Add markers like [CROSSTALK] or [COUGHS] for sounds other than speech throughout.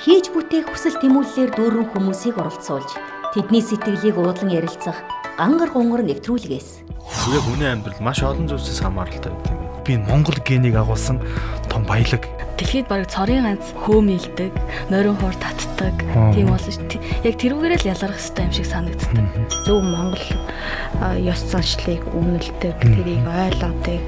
хийж бүтээх хүсэл тэмүүллээр дүүрэн хүмүүсийг оролцуулж тэдний сэтгэлийг уудлан ярилцах гангар гунгар нэвтрүүлгээс. Тэгээ хүний амьдрал маш олон зүйлсээс хамааралтай гэдэг юм. Би Монгол генийг агуулсан том баялаг Дэлхийд бараг цорын ганц хөөмилдэг, нойрон хуур татдаг тийм болно шүү. Яг тэрүүгээрээ л ялгарх хэрэгтэй юм шиг санагддаг. Зөв Монгол ёс заншлыг өмнөлдөг, тэрийг ойлгодог,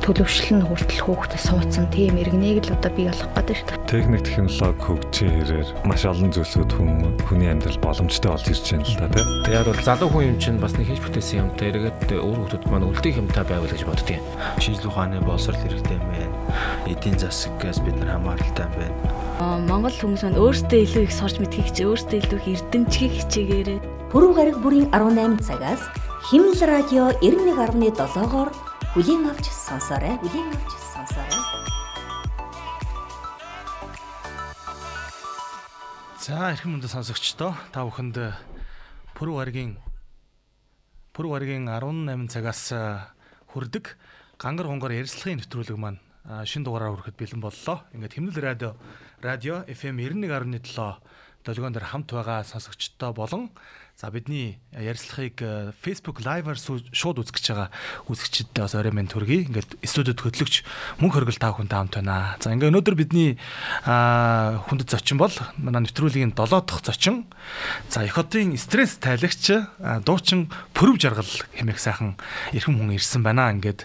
төлөвшлөн хүртэл хүүхдэд суудсан тийм иргэнийг л одоо бий болох гэдэг шүү. Техник технологи хөгжийн хэрээр маш олон зүйлсүүд хүн хүний амьдрал боломжтой болж ирж байна л да тийм. Тэгээд бол залуу хүн юм чинь бас нэг хийж бүтээсэн юмтай эргээд өөр хүмүүс маань үлдээх юмтай байвал гэж боддгийн. Шинжлэх ухааны боловсрол хэрэгтэй юм байна. Эдийн засагаас бид нар хамааралтай байна. Монгол хүмүүс маань өөрсдөө илүү их сурч мэдхийг чи өөрсдөө илүү их эрдэмчгийг хичээгээрээ. Пүрэв гараг бүрийн 18 цагаас Химэл радио 91.7-оор бүлийн авч сонсоорой. Бүлийн авч сонсоорой. За эрхэм мөндөд сонсогчдоо та бүхэнд Пүрэв гарагийн Пүрэв гарагийн 18 цагаас хүрдэг гангар гонгор ярилцлагын нэвтрүүлэг маань шин дугаараар хүрэхэд бэлэн боллоо. Ингээд Химнэл радио радио FM 91.7 долгион дээр хамт байгаа сонсогчдоо болон За бидний ярилцлагыг э, Facebook Live-аар шууд үзэж байгаа үзэгчдэд бас орой минь төргий. Ингээд студид хөтлөгч мөнх хөргөл та хүнтэй хамт байна. За ингээд өнөөдөр бидний хүндэт зочин бол манай нэвтрүүлгийн 7 дахь зочин. За их хотын стресс тайлагч дуучин пөрөв жаргал хэмээх сайхан эрхэм хүн ирсэн байна. Ингээд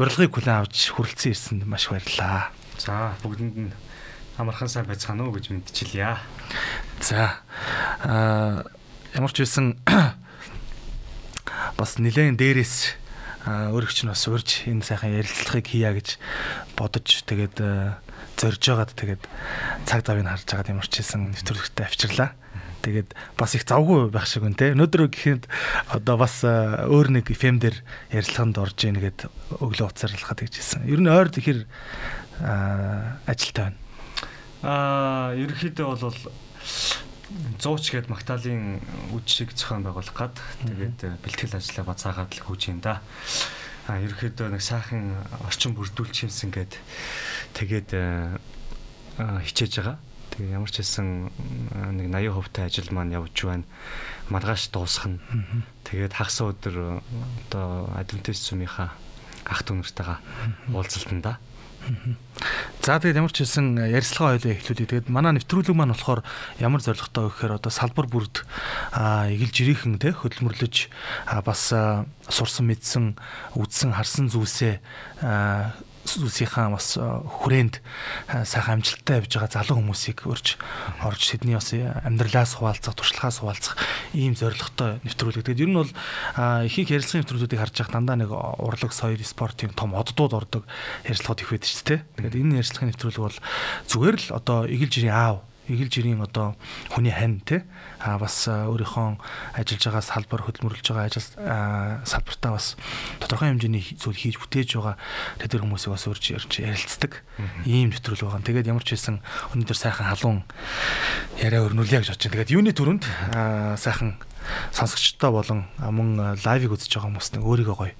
урилгыг хүлээн авч хүрэлцэн ирсэнд маш баярлалаа. За бүгдэнд нь амархан сайн байцгаана уу гэж мэдчилъя. За аа ямар ч байсан [COUGHS] бас нэлээд дээрээс өөрөгч нь бас урьж энэ сайхан ярилцлагыг хийя гэж бодож тэгээд зорж байгаад тэгээд цаг завыг харж байгаад ямар ч байсан нэвтрүүлэгтээ авчирлаа. Тэгээд бас их завгүй байх шиг үн тэ. Өнөөдөр гэхэд одоо бас өөр нэг FM дээр ярилцлаганд орж ийн гэд өглөө уцаарлахад гэж хэлсэн. Ер нь ойр тэгэхээр ажилтаа байна. Аа ерөнхийдөө бол зууч гээд Магдалины үд шиг зохион байгуулах гад тэгээд э, бэлтгэл ажлаа бацаагаад л хүүж юм да. А ерөөхдөө нэг сайхан орчин бүрдүүлж юмсан гээд тэгээд э, хичээж байгаа. Тэгээ ямар ч хэлсэн нэг 80% та ажил маань явж байна. Маргааш дуусгана. Тэгээд хагас өдөр одоо адвентист сүмийнхаа ах дүү нартайгаа уулзалтанда. За тэгээд ямар ч хэлсэн э, ярилцлага ойлоо эхлүүлээ. Тэгээд манай нэвтрүүлэг маань болохоор ямар зорилготой вэ гэхээр одоо салбар бүрд аа эгэл жирийнхэн те хөдөлмөрлөж бас сурсан мэдсэн үзсэн харсан зүйлсээ сүсийнхаа бас э, хүрээнд э, сайхан амжилттай явж байгаа залуу хүмүүсийг урьж орж тэдний бас амьдралаас хуваалцах, туршлагаас хуваалцах ийм зорилготой нэвтрүүлэг. Тэгээд ер нь бол ихэнх ярилцлагын нэвтрүүлгүүдийг харж байгаа дандаа нэг урлаг, соёл, спортын том оддууд ордог ярилцлагууд их байдаг шүү дээ. Тэгээд энэ ярилцлагын нэвтрүүлэг бол зүгээр л одоо эгэл жирийн аав эгэл жирийн одоо хүний хань те а бас өөрийнхөө ажиллаж байгаа салбар хөдөлмөрлөж байгаа ажил салбартаа бас тодорхой хэмжээний зүйл хийж бүтээж байгаа. Тэдэр хүмүүсийг бас урьж ярилцдаг. Ийм нэвтрүүл байгаа. Тэгээд ямар ч хэлсэн өнөөдөр сайхан халуун яриа өрнүүлье гэж байна. Тэгээд юуны төрөнд сайхан сонсогчтой болон мөн лайвыг үзэж байгаа хүмүүс нэг өөрийгөө гоё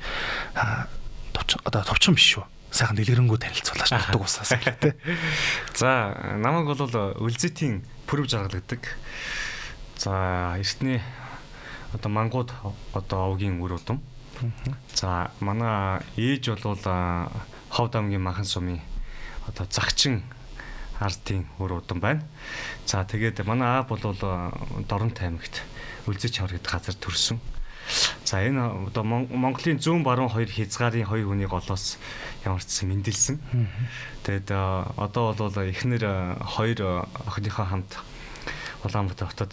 одоо товчхон биш шүү сайхан дэлгэрэнгүй танилцуулаач дутдаг усаас тий. [LAUGHS] За намайг бол үлзитийн пүрэв жаргал гэдэг. За эртний одоо мангууд одоо овгийн үр удам. За манай ээж бол ховд аймгийн махан сумын одоо загчин ардын үр удам байна. За тэгээд манай аав бол Дорнот аймагт Үлзий чавар гэдэг газар төрсөн. За энэ одоо Монголын зүүн баруун хоёр хязгаарын хоёр хүнийг олоос ямар ч мэндэлсэн. Тэгээд одоо бол эхнэр хоёр охиныхоо хамт Улаанбаатар хотод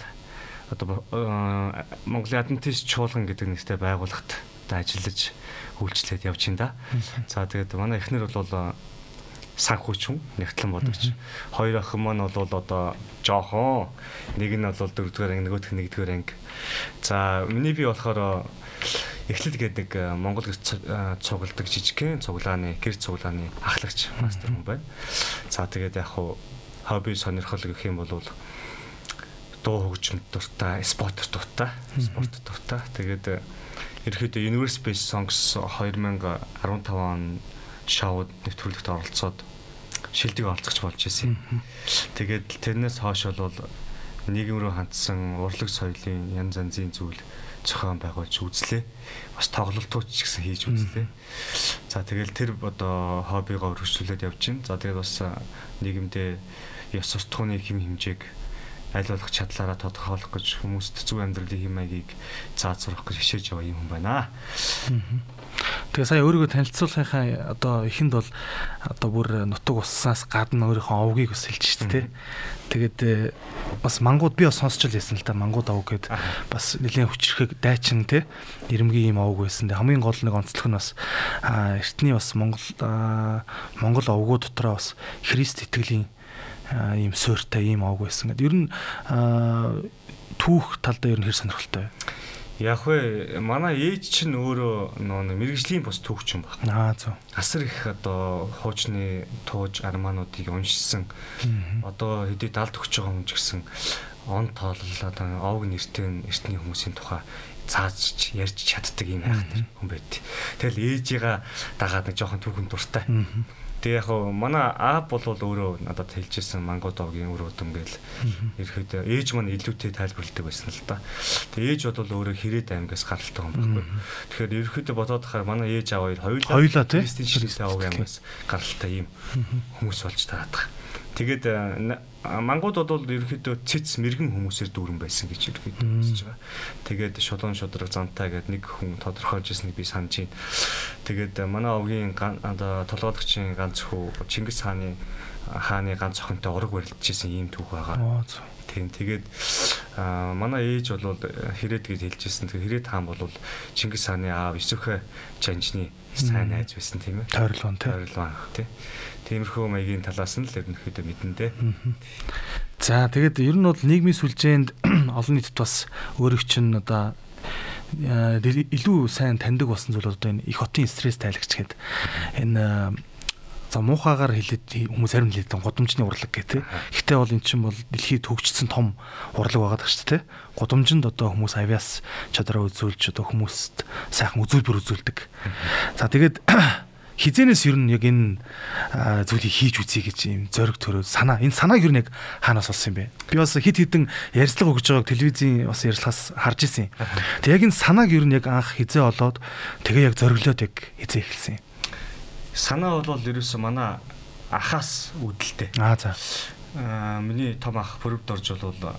одоо Монголын Адвентист чуулган гэдэг нэртэй байгууллагт ажиллаж үйлчлээд явж байна да. За тэгээд манай эхнэр бол санхүүч хүн нэгтлэн бодогч. Хоёр охин маань бол одоо жоохон нэг нь бол дөрөвдүгээр анги нөгөөх нь нэгдүгээр анги. За миний би болохоор эхлэл гэдэг Монгол гэрч цугладаг жижигхэн цуглааны гэр цуглааны ахлагч мастер хүн байна. За тэгээд яг хуу хобби сонирхол гэх юм бол дуу хөгжмөд дуртай, спорт дуртай, спорт дуртай. Тэгээд ерөөхдөө Universe Space Songs 2015 он шоуд нэвтрүүлэгт оролцоод шилдэг олцогч болж исэн. Тэгээд тэрнээс хойш бол нийгэм рүү хандсан урлаг соёлын янз янзын зүйл зохион байгуулж үзлээ. Бас тоглолтууд ч гэсэн хийж үзлээ. За тэгэл тэр одоо хоббигоо өргөжлүүлээд явж байна. За тэгээд бас нийгэмдээ ёс суртахууны хэм хэмжээг аль болох чадлаараа тодорхойлох гэж хүмүүст зөв амьдралын хэм маягийг заацруулах гэж хичээж яваа юм байна. Тэгээ сая өөрийгөө танилцуулахынхаа одоо эхэнд бол одоо бүр нутаг уссаас гадна өөрийнхөө овгийг бас хэлж шүү дээ. Тэгээд э, бас мангууд би бас сонсч л байсан л та мангууд овг гэд бас нэлийн хүчрэхэг дайчин те ирэмгийн юм овг байсан. Тэг хамгийн гол нэг онцлог нь бас эртний бас Монгол Монгол овгууд дотроо бас Христ итгэлийн ийм суурьтай ийм овг байсан. Гэт ер нь түүх талдаа ер нь хэр сонирхолтой вэ? Яг вэ манай ээж чинь өөрөө нөө мэрэгжлийн бус түүхч юм байна. Аа зөв. Асар их одоо хуучны тууж армаануудыг уншсан. Одоо хэдий далд өгч байгаа хүн ч гэсэн он тоолол одоо овг нэртэй эртний хүмүүсийн тухай цаазч ярьж чаддаг юм байх хүн байт. Тэгэл ээжигээ дагаад нэг жоохон түүхэн дуртай. Тэгээ яг хоо манай аав бол өөрөө надад хэлжсэн мангуудогийн үр удам гээл ерөөдөө ээж маань илүүтэй тайлбарладаг байсан л да. Тэгээ ээж бол өөрөө Хэрээд аймгаас гаралтай хүн байхгүй. Тэгэхээр ерөөдөө бодоод хахаар манай ээж аав хоёр хоёулаа хоёулаа тий Кристин Ширээсээ аав аймгаас гаралтай юм хүмүүс болж байгаа. Тэгээд мангууд бол ерөөхдөө цэц мэрэгэн хүмүүсээр дүүрэн байсан гэж ерөөхдөө үзэж байгаа. Тэгээд шулуун шудраг зантай гэдэг нэг хүн тодорхойлж ирснийг би санаж байна. Тэгээд манай овгийн толгойлогчийн ганц хүү Чингис хааны хааны ганц охинтой ураг барилдаж исэн ийм түүх байгаа. Тийм тэгээд манай ээж бол хэрэг гэж хэлжсэн. Тэгээд хэрэг хаан бол Чингис хааны аав Исүхэ жанжны сайн найз байсан тийм ээ. Тойрлон тийм. Тойрлон тийм Тиймэрхүү маягийн талаас нь л ерөнхийдөө мэдэн дээ. За тэгээд ер нь бол нийгмийн сүлжээнд [CLEARS THROAT] олон нийтэд бас өөрөг чинь одоо илүү сайн таньдаг болсон зүйл одоо энэ их хотын стресс тайлагч гэдэг энэ за муухагаар хэлээд хүмүүс харин хэлээд гудамжны урлаг гэх тээ. Гэхдээ бол эн чинь бол дэлхийд хөгжсөн том урлаг байгаа шүү дээ. Гудамжинд одоо хүмүүс авиас чадраа үзүүлж одоо хүмүүст сайхан үзүүлбэр үзүүлдэг. За тэгээд хизэнээс ер нь яг энэ зүйлийг хийж үзье гэж юм зориг төрөө санаа энэ санааг ер нь яг хаанаас олсон юм бэ? Би бас хит хитэн ярьцлага өгж байгааг телевизийн бас ярилцлагаас харж ирсэн. Тэг яг энэ санааг ер нь яг анх хизээ олоод тэгээ яг зориглоод яг хизээ эхэлсэн. Санаа бол ерөөсө манай ахаас үүдэлтэй. Аа за. Аа миний том ах бүрөвд орж бол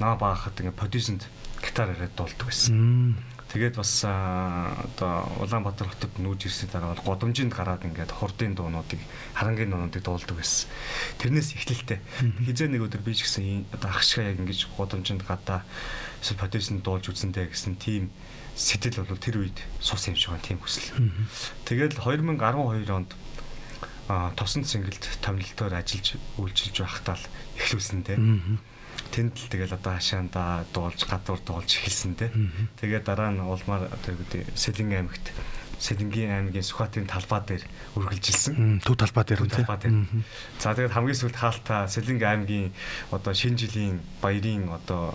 наа баахад ингээ продюсент гитар яриад дуулдаг байсан. Тэгээд бас одоо Улаанбаатар хотод нүүж ирсний дараа бол годомжинд гараад ингээд хурдын дуунуудыг харангийн дуунуудыг дуулдаг байсан. Тэрнээс эхлэлтэй. Хизээ нэг өдөр би ч гэсэн одоо ах шиг яг ингэж годомжинд гадаа эсвэл продюсент дуулж үзэндээ гэсэн тийм сэтэл бол тэр үед сус юм шиг байна тийм хүсэл. Тэгээд 2012 онд а тосон цэнгэлд томилолтоор ажиллаж үйлчилж байхдаа л эхлүүлсэн те тэнд л тэгэл одоо хашаанда дуулж гадуур дуулж эхэлсэн те. Тэгээ дараа нь улмаар одоо юу гэдэг Сэлэн аймагт Сэлэнгийн аймгийн Сүхбаатарын талбай дээр үргэлжилсэн. Төв талбай дээр үү? Талбай дээр. За тэгээд хамгийн сүүлд хаалтаа Сэлэнг аймгийн одоо шинэ жилийн баярын одоо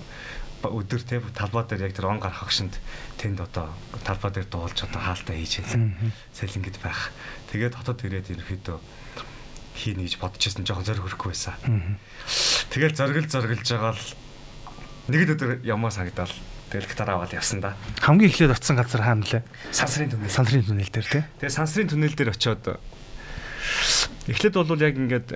өдөр те талбай дээр яг тэр он гарах агшинд тэнд одоо талбай дээр дуулж одоо хаалтаа хийж хэлсэн. Сэлэнгэд байх. Тэгээд хотод ирээд ерөөхдөө хийнэ гэж бодчихсон жоохон зориг хөрөхгүй байсан. Тэгэл зоргил зоргилж байгаа л нэг л өдөр ямаа санагдал тэгэл гитар аваад явсан да. Хамгийн эхлээд очсон газар хаана лээ? Сансрын түнэл. Сансрын түнэл дээр тий. Тэгээ сансрын түнэл дээр очиод эхлээд бол яг ингээд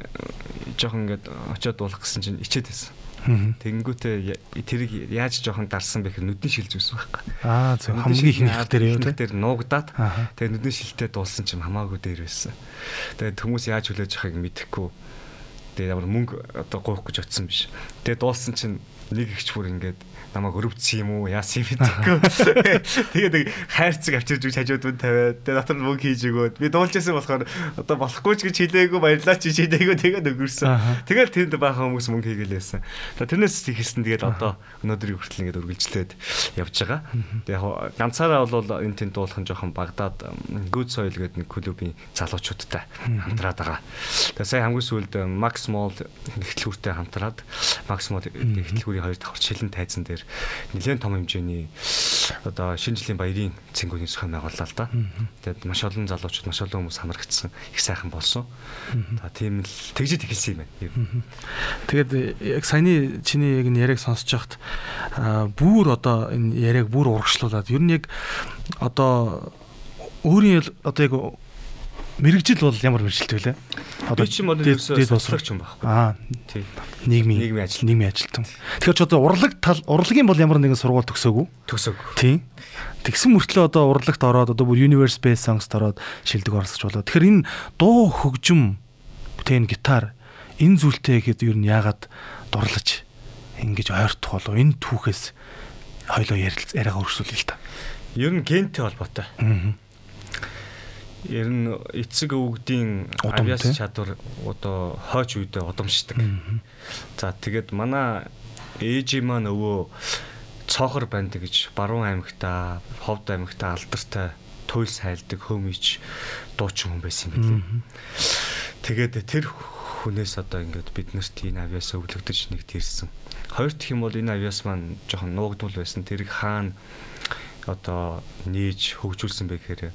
жоохон ингээд очиод дуулах гэсэн чинь ичээд байсан. Тэнгүүтээ тэрийг яаж жоохон дарсан бэ гэхээр нүдний шилж үзсэн байхгүй. Аа зөв хамгийн их дээр юу дээр нуугдаад тэгээ нүдний шилтэй дуулсан чинь хамаагүй дээр байсан. Тэгээд хүмүүс яаж хүлээж байгааг мэдэхгүй. Тэгээ ямар мөнгө одоо гоохгүй гэж утсан биш. Тэгээ дуулсан чинь нэг ихч бүр ингээд намайг өрөвдсөн юм уу яасан юм гэдэггүй. [LAUGHS] Тэгээд нэг хайрцаг авчирж өгч хажууд нь тавиад тэгээд дотор нь мөнгө хийж өгөөд би дуулжсэн болохоор одоо болохгүй ч гэж хэлээгүй баярлаа чи хэлээгүй тэгээд өгөрсөн. Тэгээд тэнд баахан хүмүүс мөнгө хийгээл яасан. Тэрнээс ихсэн тэгээд одоо өнөөдрийг хүртэл ингээд үргэлжлээд явж байгаа. Яг ганцаараа бол энэ тэнд дуулах нь жоохон Багдад Good Soil гэдэг нэг клубын залуучуудтай хамтраад байгаа. Тэгээд сая хамгийн сүүлд Max Mall нэгтлүүртэй хамтраад Max Mall нэгтлүүрийг тэрүүгийн хоёр давхар шилэн тайзан дээр нэлээд том хэмжээний одоо шинэ жилийн баярын цэнгүүний зохион байгууллаа л да. Тэгээд маш олон залуучууд маш олон хүмүүс хамрагдсан их сайхан болсон. За тийм л тэгжид эхэлсэн юм байна. Тэгээд яг саяны чиний яг энэ яриаг сонсож байхад бүр одоо энэ яриаг бүр урагшлуулад ер нь яг одоо өөрийн одоо яг мэрэгжил бол ямар мэрэгжилтэй вэ? Одоо би ч юм бол ерөөсөө сонсогч юм байхгүй. Аа. Тийм. Нийгмийн нийгмийн ажил, нийгмийн ажилтан. Тэгэхээр ч одоо урлаг тал урлагийн бол ямар нэгэн сургууль төгсөөгүй. Төгсөөгүй. Тийм. Тэгсэн мөртлөө одоо урлагт ороод одоо бүр Universe Space Songs-д ороод шилдэг оролцож болоо. Тэгэхээр энэ дуу хөгжим тэн гитар энэ зүйлтэй ихэд ер нь яагаад дурлаж ингэж ойртох болов энэ түүхээс хоёлоо яриагаа өргөсүүлээ л та. Ер нь гентэй холбоотой. Аа ер нь эцэг өвгдийн авиас чадвар одоо хойч үедээ удамшдаг. За тэгээд манай ээжи маань өвөө цоохор банд гэж баруун аймагта, ховд аймагта алдартай туйл сайлдаг хөмич дуучин хүн байсан юм билээ. Тэгээд тэр хүнээс одоо ингээд бид нарт энэ авиас өвлөгдөж нэг тэрсэн. Хоёр дахь юм бол энэ авиас маань жоохон нуугдмал байсан. Тэрийг хаана одоо нээж хөгжүүлсэн бэ гэхээр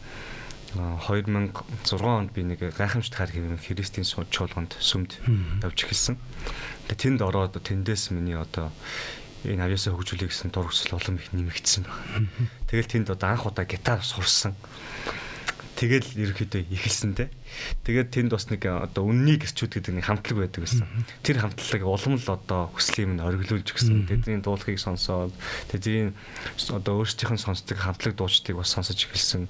2006 онд би нэг гайхамшигт хар хэвэн христийн чуулганд сүмд явж эхэлсэн. Тэгээ тэнд ороод тэндээс миний одоо энэ авьяасаа хөгжүүлэх гэсэн дур хүсэл улам их нэмэгдсэн байна. Тэгэл тэнд одоо анх удаа гитар сурсан. Тэгэл ерөөхдөө ихэлсэнтэй. Тэгээд тэнд бас нэг одоо үнний гэрчүүд гэдэг нэг хамтлаг байдаг гэсэн. Тэр хамтлагыг улам л одоо хүслийн минь оргилуулж гисэн. Тэдний дуулахыг сонсоод тэдний одоо өөрсдийнх нь сонсдог хамтлаг дуучдыг бас сонсож эхэлсэн.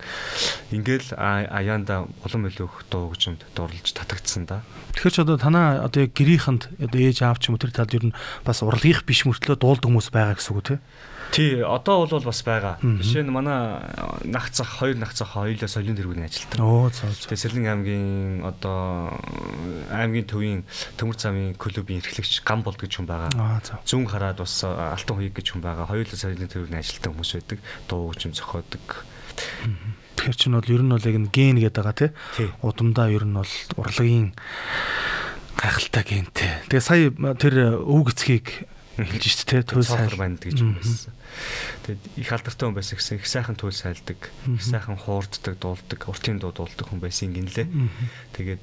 Ингээл аяанда улам илүү дуу хөгжимд дурлж татагдсан да. Тэгэхээр ч одоо танаа одоо гэрийнхэнд одоо ээж аав ч юм уу тэр талд ер нь бас урлагийнх биш мөртлөө дуулдаг хүмүүс байгаа гэсэн үг тийм. Тий, одоо бол бас байгаа. Жишээ нь манай нах цах, хоёр нах цах хоёулаа соёлын тэргүүний ажилтдаг. Оо, зөө зөө. Тэгээ Сэлэн аймгийн одоо аймгийн төвийн төмөр замын клубын эрхлэгч гам болд гэж хүн байгаа. Зүүн хараад бас алтан хуйг гэж хүн байгаа. Хоёулаа соёлын тэргүүний ажилтдаг хүмүүс байдаг. Дуу хөгжим зохиодог. Тэгэхээр чинь бол ер нь бол яг н ген гэдэг байгаа тий. Удамдаа ер нь бол урлагийн гайхалтай гентэй. Тэгээ сая тэр өвг эцгийг хэлж шít те туйл сайл банд гэж байсан. Тэгээд их алдартай хүн байсан гэсэн их сайхан туйл сайлдаг, их сайхан хуурддаг, дуулдаг, уртын дуу дуулдаг хүн байсан гинлээ. Тэгээд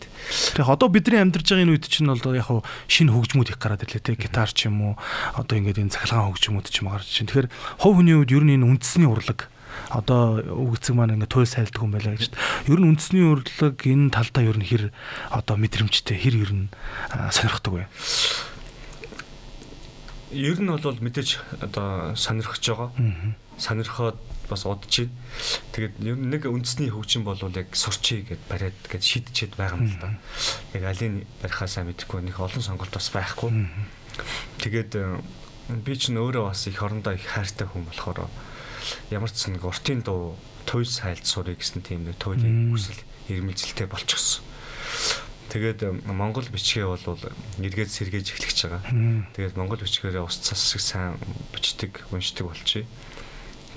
тэгээд одоо бидний амьдарч байгаа энэ үед чинь бол яг хуу шинэ хөгжмүүд их гараад ирлээ те гитар ч юм уу одоо ингээд энэ цахилгаан хөгжмүүд ч юм гарч чинь. Тэгэхээр хов хүний үед ер нь энэ үндэсний урлаг одоо үгцэг маань ингээд туйл сайлдаг хүн байлаа гэж. Ер нь үндэсний урлаг энэ талдаа ер нь хэр одоо мэдрэмжтэй хэр ер нь сонирхдаг вэ? Ер нь бол мэдээж одоо сонирхож байгаа. Сонирхоод бас удаж байна. Тэгээд ер нь нэг үндэсний хөгжим бол яг сурчий гэд бариад гэд шийдчихэд байгаа юм л да. Яг алийг барихаасаа мэдэхгүй нэг олон сонголт бас байхгүй. Тэгээд би ч нөөрэ бас их орондоо их хайртай хүн болохоор ямар ч нэг уртын дуу туйл сайлд сурыг гэсэн тийм нэг туйлын хүсэл ирмэлзэлтэй болчихсон. Тэгээд Монгол бичгээ бол эргээд сэргээж эхлэж байгаа. Тэгээд Монгол бичгээрээ ус цас шиг сайн бичдэг, уншдаг болчихъя.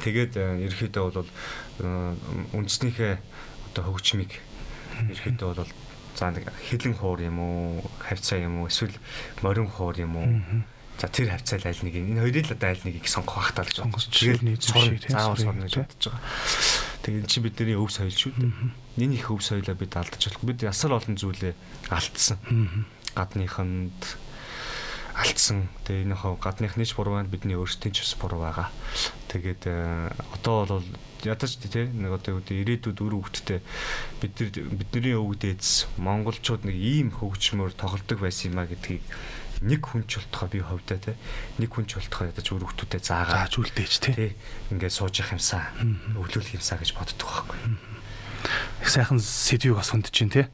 Тэгээд ерөөхдөө бол үндснийхээ одоо хөгжмийг ерөөхдөө бол за нэг хилэн хуур юм уу, хавцаа юм уу, эсвэл морин хуур юм уу. За тэр хавцаал аль нэг энэ хоёрыг л одоо аль нэгийг сонгох хахтаа л гэж байна. Тэгээд сурна, заавал сурна гэж бодож байгаа. Тэгээд чи бидний өв соёл шүү дээ. Энэ их өв соёлоо бид алдаж болох. Бид ясар олон зүйлээ алдсан. Гадныханд алдсан. Тэгээ энийхөө гадныхны ч буруу байна, бидний өөрсдийн ч бас буруу байгаа. Тэгээд э, одоо бол ядаж тий нэг одоо ирээдүйд өр хөвгттэй бид нар бидний өвөг дээдс монголчууд нэг ийм хөгжмөөр тоглодог байсан юм а гэдгийг нэг хүн ч болтохоо би ховдоо те. Нэг хүн ч болтохоо ядаж өөр хүмүүстээ заагаа зааж үлдээж те. Ингээд сууж явах юмсаа өвлүүлэх юмсаа гэж боддог байхгүй. Их сайхан сэдвийг бас хөндж чинь те.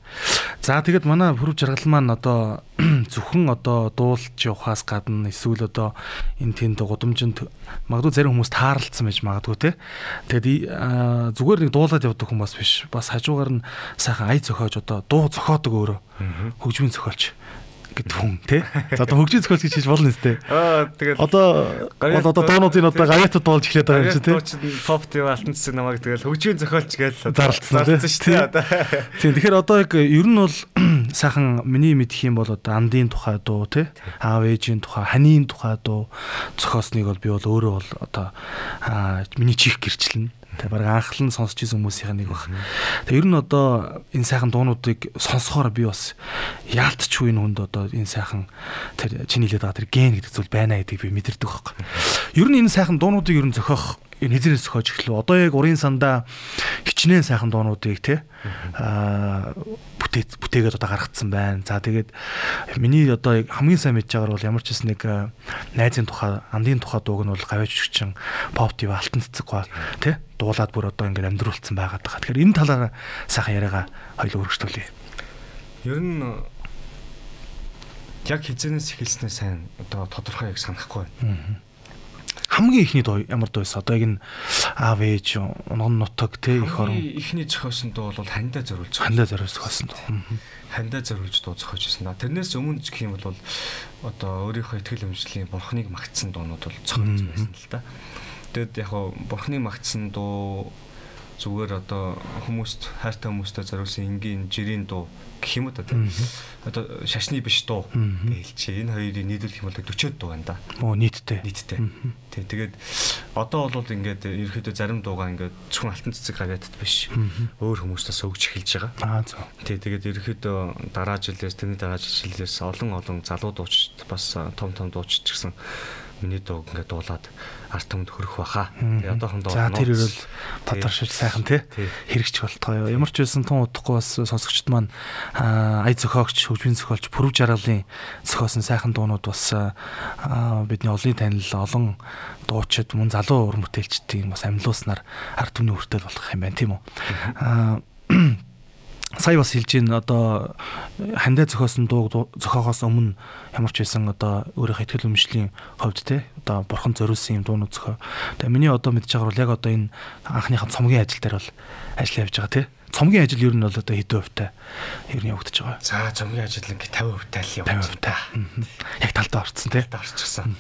За тэгэд манай хөрөв жаргал маань одоо [CLEARS THROAT] зөвхөн одоо дуулж явахаас гадна эсвэл одоо энэ тэнд гудамжинд магадгүй зарим хүмүүс таарлцсан байж магадгүй те. Тэгэд зүгээр нэг дуулаад явдаг хүн бас биш. Бас хажуугаар нь сайхан ая зөхиож одоо дуу зохиодог өөрөө. Хөгжмийн зохиолч гэдэг хүн тий. За одоо хөгжийн зохиолч гэж хийж болно үстэй. Аа тэгээд одоо бол одоо доонуудын одоо гаятууд болж эхлэх байгаа юм чи тий. Pop TV алтан цэцэг намайг тэгэл хөгжийн зохиолч гэж зарлцсан шүү дээ. Тийм тэгэхээр одоо яг ер нь бол [CLEARS THROAT] сайхан миний мэдх юм бол одоо андын тухай дуу тий аав ээжийн тухай ханийн тухай дуу зохиосныг бол би бол өөрөө бол одоо миний чих гэрчлэн Тэгээ баг анхлан сонсч ирсэн хүмүүсийн нэг баг. Тэгээ ер нь одоо энэ сайхан дуунуудыг сонсохоор би бас яалтчгүй энэ хүнд одоо энэ сайхан тэр чиний хэлээд байгаа тэр ген гэдэг зүйл байна гэдгийг би мэдэрдэг байхгүй. Ер нь энэ сайхан дуунуудыг ер нь зохиох энэ хизээрээс зохиож эхлэв. Одоо яг урын сандаа хичнээн сайхан дуунуудыг те аа бүтээ бүтээгээд одоо гаргацсан байна. За тэгээд миний одоо хамгийн сайн мэдж байгаагаар бол ямар ч хэс нэг найзын тухай, андын тухай дууг нь бол гавьж өгчин pop тв алтан цэцэг гоо те дуулаад бүр одоо ингээд амьдруулсан байгаа. Тэгэхээр энэ талаараа сайхан яриагаа хоёул өргөжтүүлье. Ер нь яг хизэнээс эхэлснээр сайн одоо тодорхой яг санахгүй байна. Хамгийн ихний дуу ямар дуу вэ? Одоо яг энэ аав ээж унган нутаг те их орон. Ихний зохиосон дуу бол хандаа зориулж. Хандаа зориулж зохиосон дуу. Хандаа зориулж дуу зохиож ирсэн. Тэрнээс өмнө гэх юм бол одоо өөрийнхөө ихтгэл өмжлийн бурхныг магтсан дуунууд бол зохиож байсан л да. Тэгэд яг бурхны магтсан дуу зүгээр одоо хүмүүст хайртай хүмүүстээ зориулсан энгийн жирийн дуу гэх юм уу та одоо шашны биш дуу гэлчээ энэ хоёрыг нийлүүлэх юм бол 40 дуу байна да. Оо нийтдээ. Нийтдээ. Тэг тэгээд одоо бол ингээд ерөөхдөө зарим дуугаа ингээд зөвхөн алтан цэцэг гавьяатд биш өөр хүмүүстээс өгж эхэлж байгаа. Аа зөв. Тэг тэгээд ерөөхдөө дараа жилээс тэрний дараа жилээс олон олон залуу дуучид бас том том дуучид гэсэн миний дуу ингээд дуулаад арт түмэнд хөрөх баха. Тэгээ одоохондоо За тэр ирэл тодоршиж сайхан тий хэрэгч болтгоо. Ямар ч байсан тун удахгүй бас сонсогчд маань ая зохиогч, хөгжмийн зохиолч Пүрв Жаргалын зохиосон сайхан дуунууд бас бидний олон танил олон дуучид мөн залуу уран бүтээлчдийн бас амьлууснаар арт түмний хүртэл болох юм байна тийм үү. Сая бас хэлж ийн одоо хандаа зохиосон дуу зохиохоос өмнө ямар ч байсан одоо өөрийнхөө ихтгэл өмжлийн хувьд те одоо бурхан зориулсан юм дуунууд зохио. Тэгээ миний одоо мэдж байгаа бол яг одоо энэ анхныхаа цомгийн ажил дээр бол ажиллаж явж байгаа те цомгийн ажил ер нь бол одоо хэдэн хувьтай ер нь явагдаж байгаа. За цомгийн ажил ингээ 50 хувьтай л явагдаж 50 хувьтай. Яг талдаа орцсон тий. Орчихсан.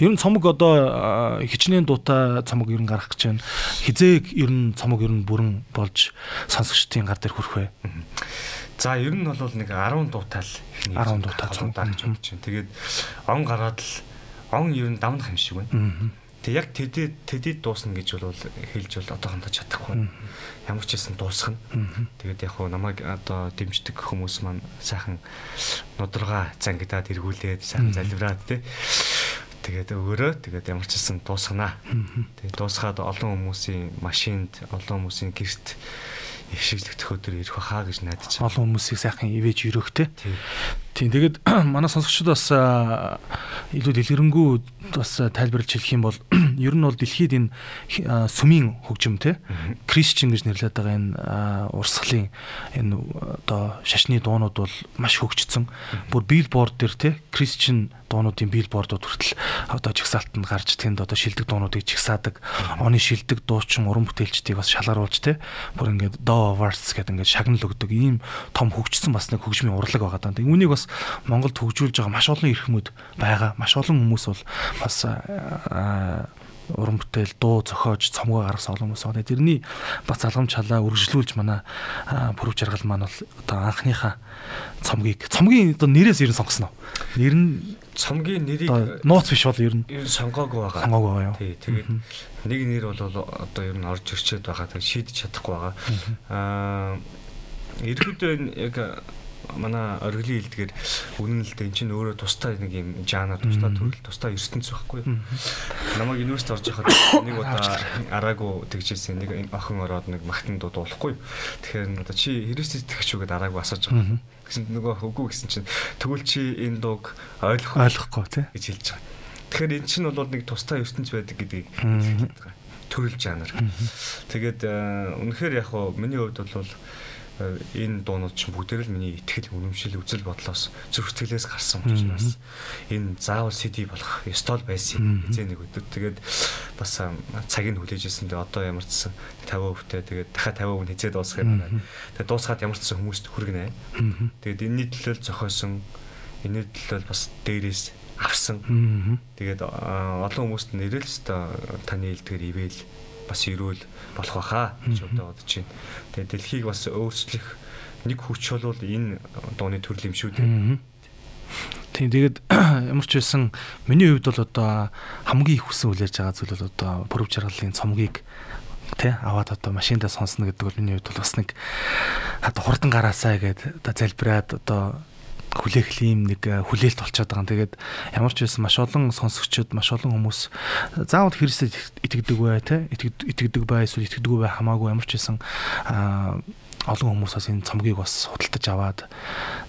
Ер нь цомог одоо хичнээн дуутай цомог ер нь гарах гэж байна. Хизээг ер нь цомог ер нь бүрэн болж сонсогчдын гар дээр хүрэх вэ? За ер нь бол нэг 10 дуутай л 10 дуутай цомог даа гэж бодож байна. Тэгээд он гараад л он ер нь давнах юм шиг байна. Тэг яг тэдэд тэдэд дуусна гэж бол хэлж бол одоохондоо чадахгүй ямар ч хэсэн дуусгах нь. Тэгээд яг хуу намайг одоо дэмждэг хүмүүс маань сайхан нудрага зангидаад эргүүлээд сайхан залбираад тий. Тэгээд өгөрөө тэгээд ямар ч хэсэн дуусгана. Тэгээд дуусгаад олон хүмүүсийн машинд, олон хүмүүсийн гэрт их шиглэгдэх өдөр ирэх баха гэж найдаж. Олон хүмүүсийг сайхан ивэж өрөх те. Тийм тэгээд [CLEARS THROAT] манай сонсогчдод бас илүү дэлгэрэнгүй бас тайлбарлаж хэлэх юм бол [CLEARS THROAT] ер нь бол дэлхийд энэ сүмийн хөгжим те Кристиан гэж нэрлэдэг байгаа энэ урсгалын энэ одоо шашны дуунууд бол маш хөгжсөн. Бүр билборд дээр те Кристиан дуунуудын билбордууд хүртэл одоо жигсаалтанд гарч тэнд одоо шилдэг дуунуудыг жигсаадаг. Оны шилдэг дуучин уран бүтээлчдийг бас шалгаруулж те бүр ингээд до awards гэдэг ингээд шагнал өгдөг ийм том хөгжсөн бас нэг хөгжмийн урлаг байгаа даа. Үүнийг бас Монголд хөгжүүлж байгаа маш олон эрхмүүд байгаа. Маш олон хүмүүс бол бас уран бүтээл дуу зохиож цомгоо гаргасан олон хүмүүс байна. Тэрний бас залгамж халаа үргэлжлүүлж манай бүрв жаргал маань бол одоо анхныхаа цомгийг цомгийн одоо нэрээс ер нь сонгосноо. Нэр нь цомгийн нэрийг нууц биш бол ер нь ер нь сонгоогүй байгаа. Сонгоогүй байгаа юу? Тий, тэгээд нэг нэр бол одоо ер нь орж ирчээд байгаа. Тэгээд шийдэж чадахгүй байгаа. Аа ерөөдөө яг манай оргилын хэлдгээр үнэн л дээ эн чинь өөрөө тустай нэг юм жанр тустай төрөл тустай ертөнц байхгүй. Намайг университет орж яхад нэг удаа араагүй тэгжсэн нэг охин ороод нэг магтан дуулахгүй. Тэгэхээр одоо чи хэрэгс итгэж үгээд араагүй асууж байгаа. Гэсэн нөгөө хөгөө гэсэн чинь тэгвэл чи энэ дууг ойлгох ойлгохгүй тий гэж хэлж байгаа. Тэгэхээр эн чинь бол нэг тустай ертөнц байдаг гэдгийг хэлээд байгаа. Төрөл жанр. Тэгээд үнэхээр яг хоо миний хувьд бол энэ дуунууд чинь бүгдээр л миний итгэл үнэмшил үзэл бодлоос зүрх сэтгэлээс гарсан учраас энэ заавал CD болох ёстой байсан хизээ нэг өдөр. Тэгээд бас цаг нь хүлээж ирсэн тэгээд одоо ямар ч 50% тээ тэгээд дахиад 50% хизээ дуусгах юм байна. Тэгээд дуусгаад ямар ч хүмүүст хүргэнэ. Тэгээд энэний төлөөл зохиосон энэний төлөөл бас дээрээс авсан. Тэгээд олон хүмүүст нэрэл өстой таны хэлдгээр ивэл бас ирүүл болох баха гэж одоо бодож байна. Тэгээ дэлхийг бас өөрчлөх нэг хүч бол энэ дууны төрөл юм шүү дээ. Тийм тэгээд [CLEARS THROAT] ямар ч байсан миний хувьд бол одоо хамгийн их хүсэн хүлээж байгаа зүйл бол одоо пүрэв жаргалын цомгийг тэ аваад одоо машиндаа сонсно гэдэг бол миний хувьд бол бас нэг одоо хурдан гараасаа гэд одоо залбираад одоо хүлээх юм нэг хүлээлт болчиход байгаа. Тэгээд ямар ч байсан маш олон сонсогчид, маш олон хүмүүс заавал Христэд итгэдэг бай, тэ итгэдэг бай, эсвэл итгэдэггүй бай хамаагүй ямар ч байсан олон хүмүүс бас энэ цомгийг бас худалдаж аваад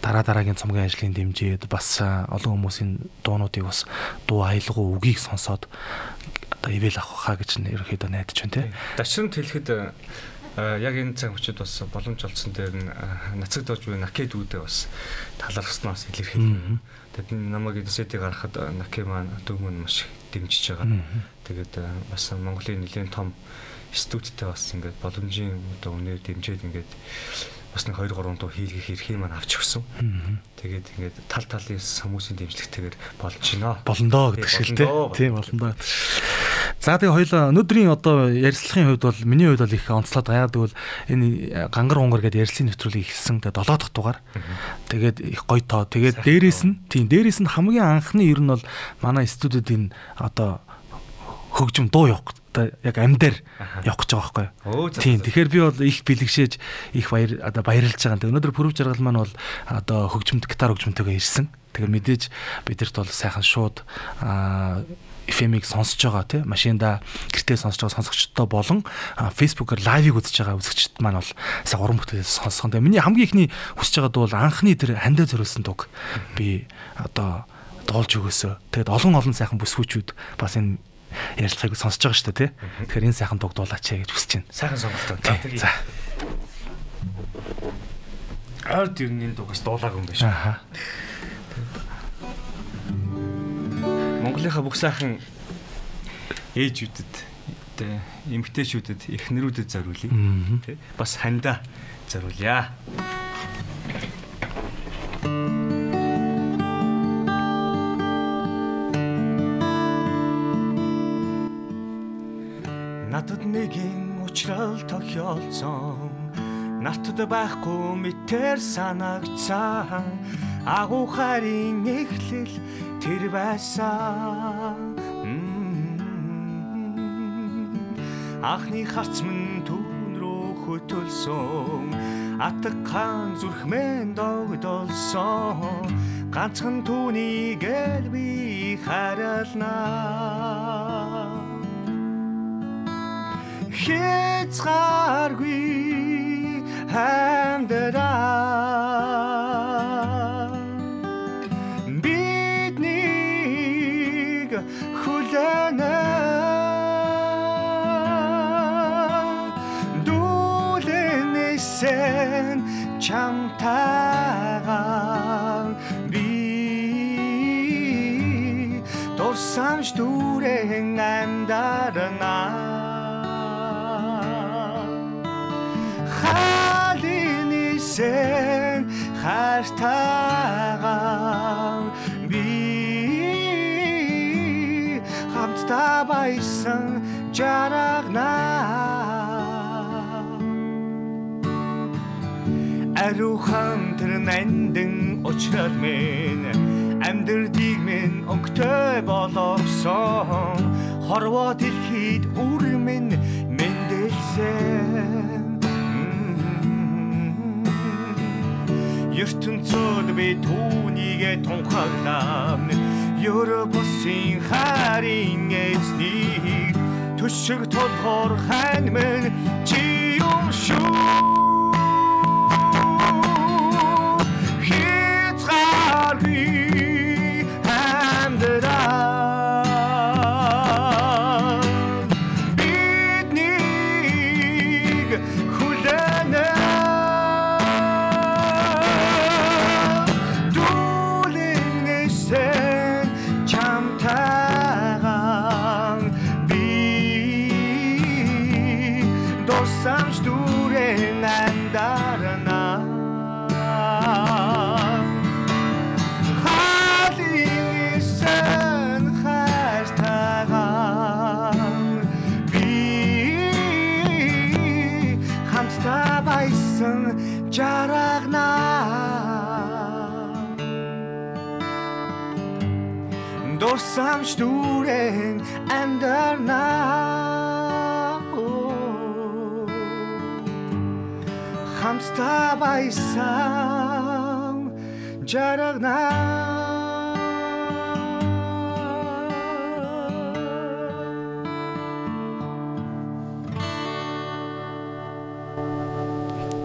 дараа дараагийн цомгийн ажлын дэмжээд бас олон хүмүүсийн дуунуудыг бас дуу аялгау үгийг сонсоод одоо ивэл авах хаа гэж ерөөхдөө найдаж байна тий. Дашрамт хэлэхэд яг энэ цаг хүчид бас боломж олцсон дээр нь нацаг дож буй накед үүдээ бас талархснаас илэрхийлнэ. Тэгэд намайг энэ сэтийг гаргахад наке маань дүүмэн маш дэмжиж байгаа. Тэгээд бас Монголын нэлээд том студидтэй бас ингээд боломжийн одоо үнээр дэмжиж ингээд бас нэг 2 3 дуу хийлгэх эрхийг маань авч өгсөн. Тэгээд ингээд тал талын хүмүүсийн дэмжлэгтэйгээр болж байна. Болондоо гэдэг шиг тийм болондоо. За тэгээ хоёлаа өнөөдрийн одоо ярилцлагын хувьд бол миний хувьд бол их онцлоод байгаа. Тэгвэл энэ гангар унгар гэдэг ярилцлын нэвтрүүлгийг эхэлсэн. Тэгээ 7 дахь дугаар. Тэгээд их гоё тоо. Тэгээд дээрээс нь тийм дээрээс нь хамгийн анхны ер нь бол манай студид энэ одоо хөгжим дуу явах одоо яг амьдаар явах гэж байгаа байхгүй юу. Тийм. Тэгэхээр би бол их бэлгшээж их баяр одоо баярлж байгаа. Тэгээ өнөөдөр пүрэв жаргал маань бол одоо хөгжимд гитар хөгжмөнтэйгээ ирсэн. Тэгэхээр мэдээж бидэрт бол сайхан шууд FM-ийг сонсож байгаа тий машинда гэртээ сонсож байгаа сонсогчдод болон Facebook-оор лайвыг үзэж байгаа үзэгчд маань бол сая уран бүтээлээс сонсгон. Тэгээ миний хамгийн ихний хүсэж байгаад бол анхны тэр хандаа зориулсан дуг би одоо доолж өгөөсөө. Тэгээд олон олон сайхан бүсгүүчүүд бас энэ ярилцлагыг сонсож байгаа шүү дээ тий. Тэгэхээр энэ сайхан дугдуулаач гэж хүсэж байна. Сайхан сонголтоо. За. Ард юу нэг дугаас дуулааг юм байна шүү. Аха. Монголынхаа бүх сайхан ээжүүдэд тэ эмгтээчүүдэд эхнэрүүдэд зориулъя. Тэ бас хандаа зориулъя. Надад нэгэн уучрал тохиолцсон Натад байхгүй мэтэр санагцсан Агуу харин эхлэл тэр байсан. Ахны харц мэн түүн рүү хөтөлсөн. Атгхан зүрхмэн догдолсон. Ганцхан түүнийг л би харалнаа хязгааргүй амьдраа сэн хартагаа би хамтдаа баясан жарагнаа арухан тэр нандин очрал мен амьдрдийг мен өнгөтэй болгосон хорвоо дэлхийд үр минь мэндэлсэн ертөнцөд би түүнийгэ тунхаглаа Европосын харин эзнийг төшөг толгоор хань мэн чи юм шүү дурсамж дүүрэн амьдарнаа хамтдаа баясан жаргана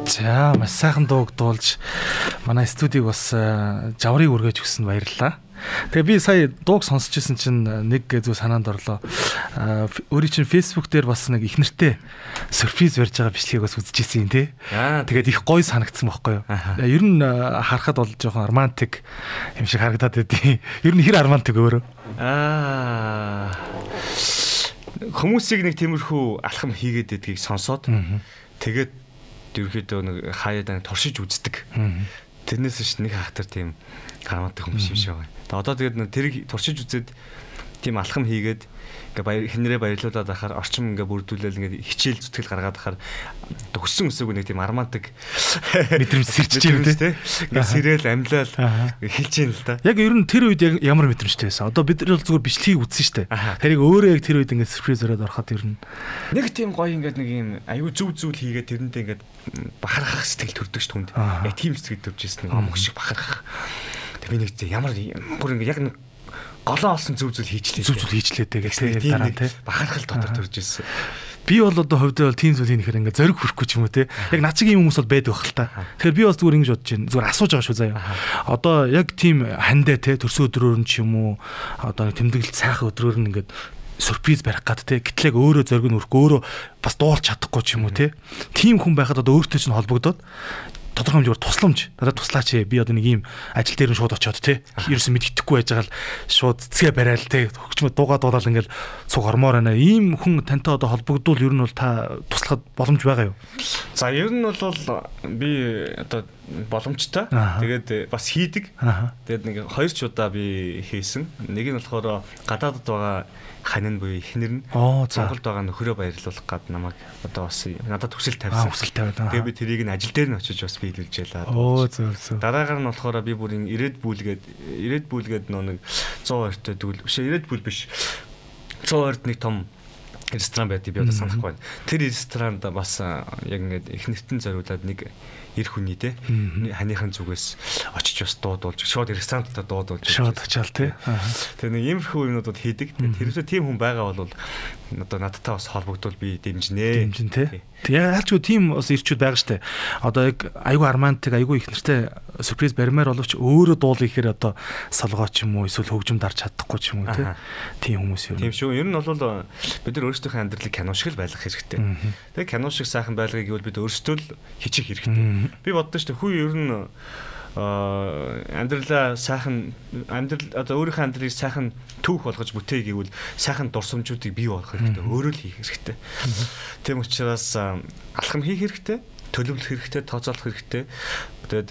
За маш сайхан дууг дуулж манай студийг бас э, жаврыг өргөж өгсөнд баярлалаа. Тэгээ би сая дууг сонсч ирсэн чинь э, нэг зүү санаанд орлоо. Э, өөрийн чинь Facebook дээр бас нэг их нэртэй сюрприз барьж байгаа бичлэгийг бас үзэж ирсэн тий. Тэгээд их гоё санагдсан байхгүй юу. Э, ер нь харахад бол жоохон романтик юм шиг харагдаад байдیں۔ [LAUGHS] Ер нь хэр романтик өөрөө. Аа. Хүмүүсийг нэг тиймэрхүү алхам хийгээд байдгийг сонсоод тэгээд ерөөхдөө нэг хаяад нэг туршиж үздэг. Тэрнээс ш нэг хахтар тийм гарматдаг юм шиг. Тэгээ одоо тэгээд тэрийг туршиж үзээд тийм алхам хийгээд ингээ баяр хинрээ баярлуулад ахаар орчим ингээ бүрдүүлэл ингээ хичээл зүтгэл гаргаад ахаар хөссөн өсөөг нэг тийм армантик мэдрэмж сэрчиж юм тий. Ингээ сэрэл амлал хэлж юм л да. Яг ер нь тэр үед яг ямар мэдрэмжтэй байсан? Одоо бид нар бол зүгээр бичлэгийг үзсэн штэ. Тэрийг өөрөө яг тэр үед ингээ сюрприз өрөөд ороход ер нь нэг тийм гоё ингээ нэг юм аюу зүв зүйл хийгээд тэрнтэй ингээ бахархах сэтгэл төрдөг ш түнд. Яг тийм сэтгэл төрж ирсэн нэг омг шиг бахархах. Тэг би нэг ямар бүр ингээ яг нэг голоо олсон зүв зүйл хийчлээ. Зүв зүйл хийчлээ тэгээд дараа тий. Бахархал дотор төрж ирсэн. Би бол одоо хувьдаа бол тийм зүйл хийхээр ингээ зориг хүрхгүй ч юм уу те. Яг над чиг юм хүмүүс бол байдаг бахал та. Тэгэхээр би бас зүгээр ингэж бодож байна. Зүгээр асууж байгаа шүү заяа. Одоо яг тийм хандаа те төрсөн өдрөөр нь ч юм уу одоо нэг тэмдэглэл сайхан өдрөөр нь ингээд сюрприз барих гад те гэтлэг өөрөө зориг нь өрөхгүй өөрөө бас дуулж чадахгүй ч юм уу те. Тим хүн байхад одоо өөртөө чинь холбогдоод тодорхой хэмжээгээр тусламж надад туслаач би одоо нэг ийм ажил дээр нь шууд очиод те ерөөсөн мэддэхгүй байж байгаа л шууд цэцгээ барайл те. Хөгчмөд дуугаа дуулаад ингээл цуг ормоор байна. Ийм хүн тантай одоо холбогдвол ер нь бол та туслахад боломж байгаа юу? За ер нь бол би одоо боломжтой. Тэгээд бас хийдэг. Тэгээд нэг хоёр ч удаа би хийсэн. Нэг нь болохоор гадаадд байгаа ханин буюу ихнэр нь Монголд байгаа нөхөрөө баярлуулах гад намайг одоо бас надад төсөл тавьсан. Тавиад байгаа. Тэгээ би тэрийг нь ажил дээр нь очиж бас биелүүлж ялаа. Оо зөв зөв. Дараагаар нь болохоор би бүр ирээд бүүлгээд ирээд бүүлгээд нөө нэг 120 та дүүл биш ирээд бүл биш. 120-д нэг том ресторан байдгийг би одоо санахгүй байна. Тэр ресторанд бас яг ингээд их нэртэн зориулаад нэг эр хүний те. Ханыхын зүгээс очиж бас дуудуулж шууд ресторантад дуудуулж шууд очиал те. Тэр нэг иймэрхүү юмнуудад хийдэг. Тэрвээ тийм хүн байгаа бол одоо надтай бас холбогдвол би дэмжинэ. Дэмжин те. Яг алчгүй тийм бас ирчүүд байгаа штэ. Одоо яг айгүй армантик айгүй их нэртэй сюрприз баримаар боловч өөрөө дуулах ихээр одоо солгоо ч юм уу эсвэл хөгжим дарж чадахгүй ч юм уу тийм хүмүүс юм тийм шүү. Ер нь бол бид нар өөрсдийнхөө амьдралыг кино шиг л байлгах хэрэгтэй. Тэгээ кино шиг сайхан байлгахыг гэвэл бид өөрсдөө л хийчих хэрэгтэй. Би боддоо шүү дээ. Хүү ер нь амьдралаа сайхан амьдрал одоо өөрийнхөө амьдралыг сайхан түүх болгож бүтээ гэвэл сайхан дурсамжуудыг бий болгох хэрэгтэй. Өөрөө л хийх хэрэгтэй. Тийм учраас алхам хийх хэрэгтэй төлөвлөх хэрэгтэй, тооцоолох хэрэгтэй. Тэгээд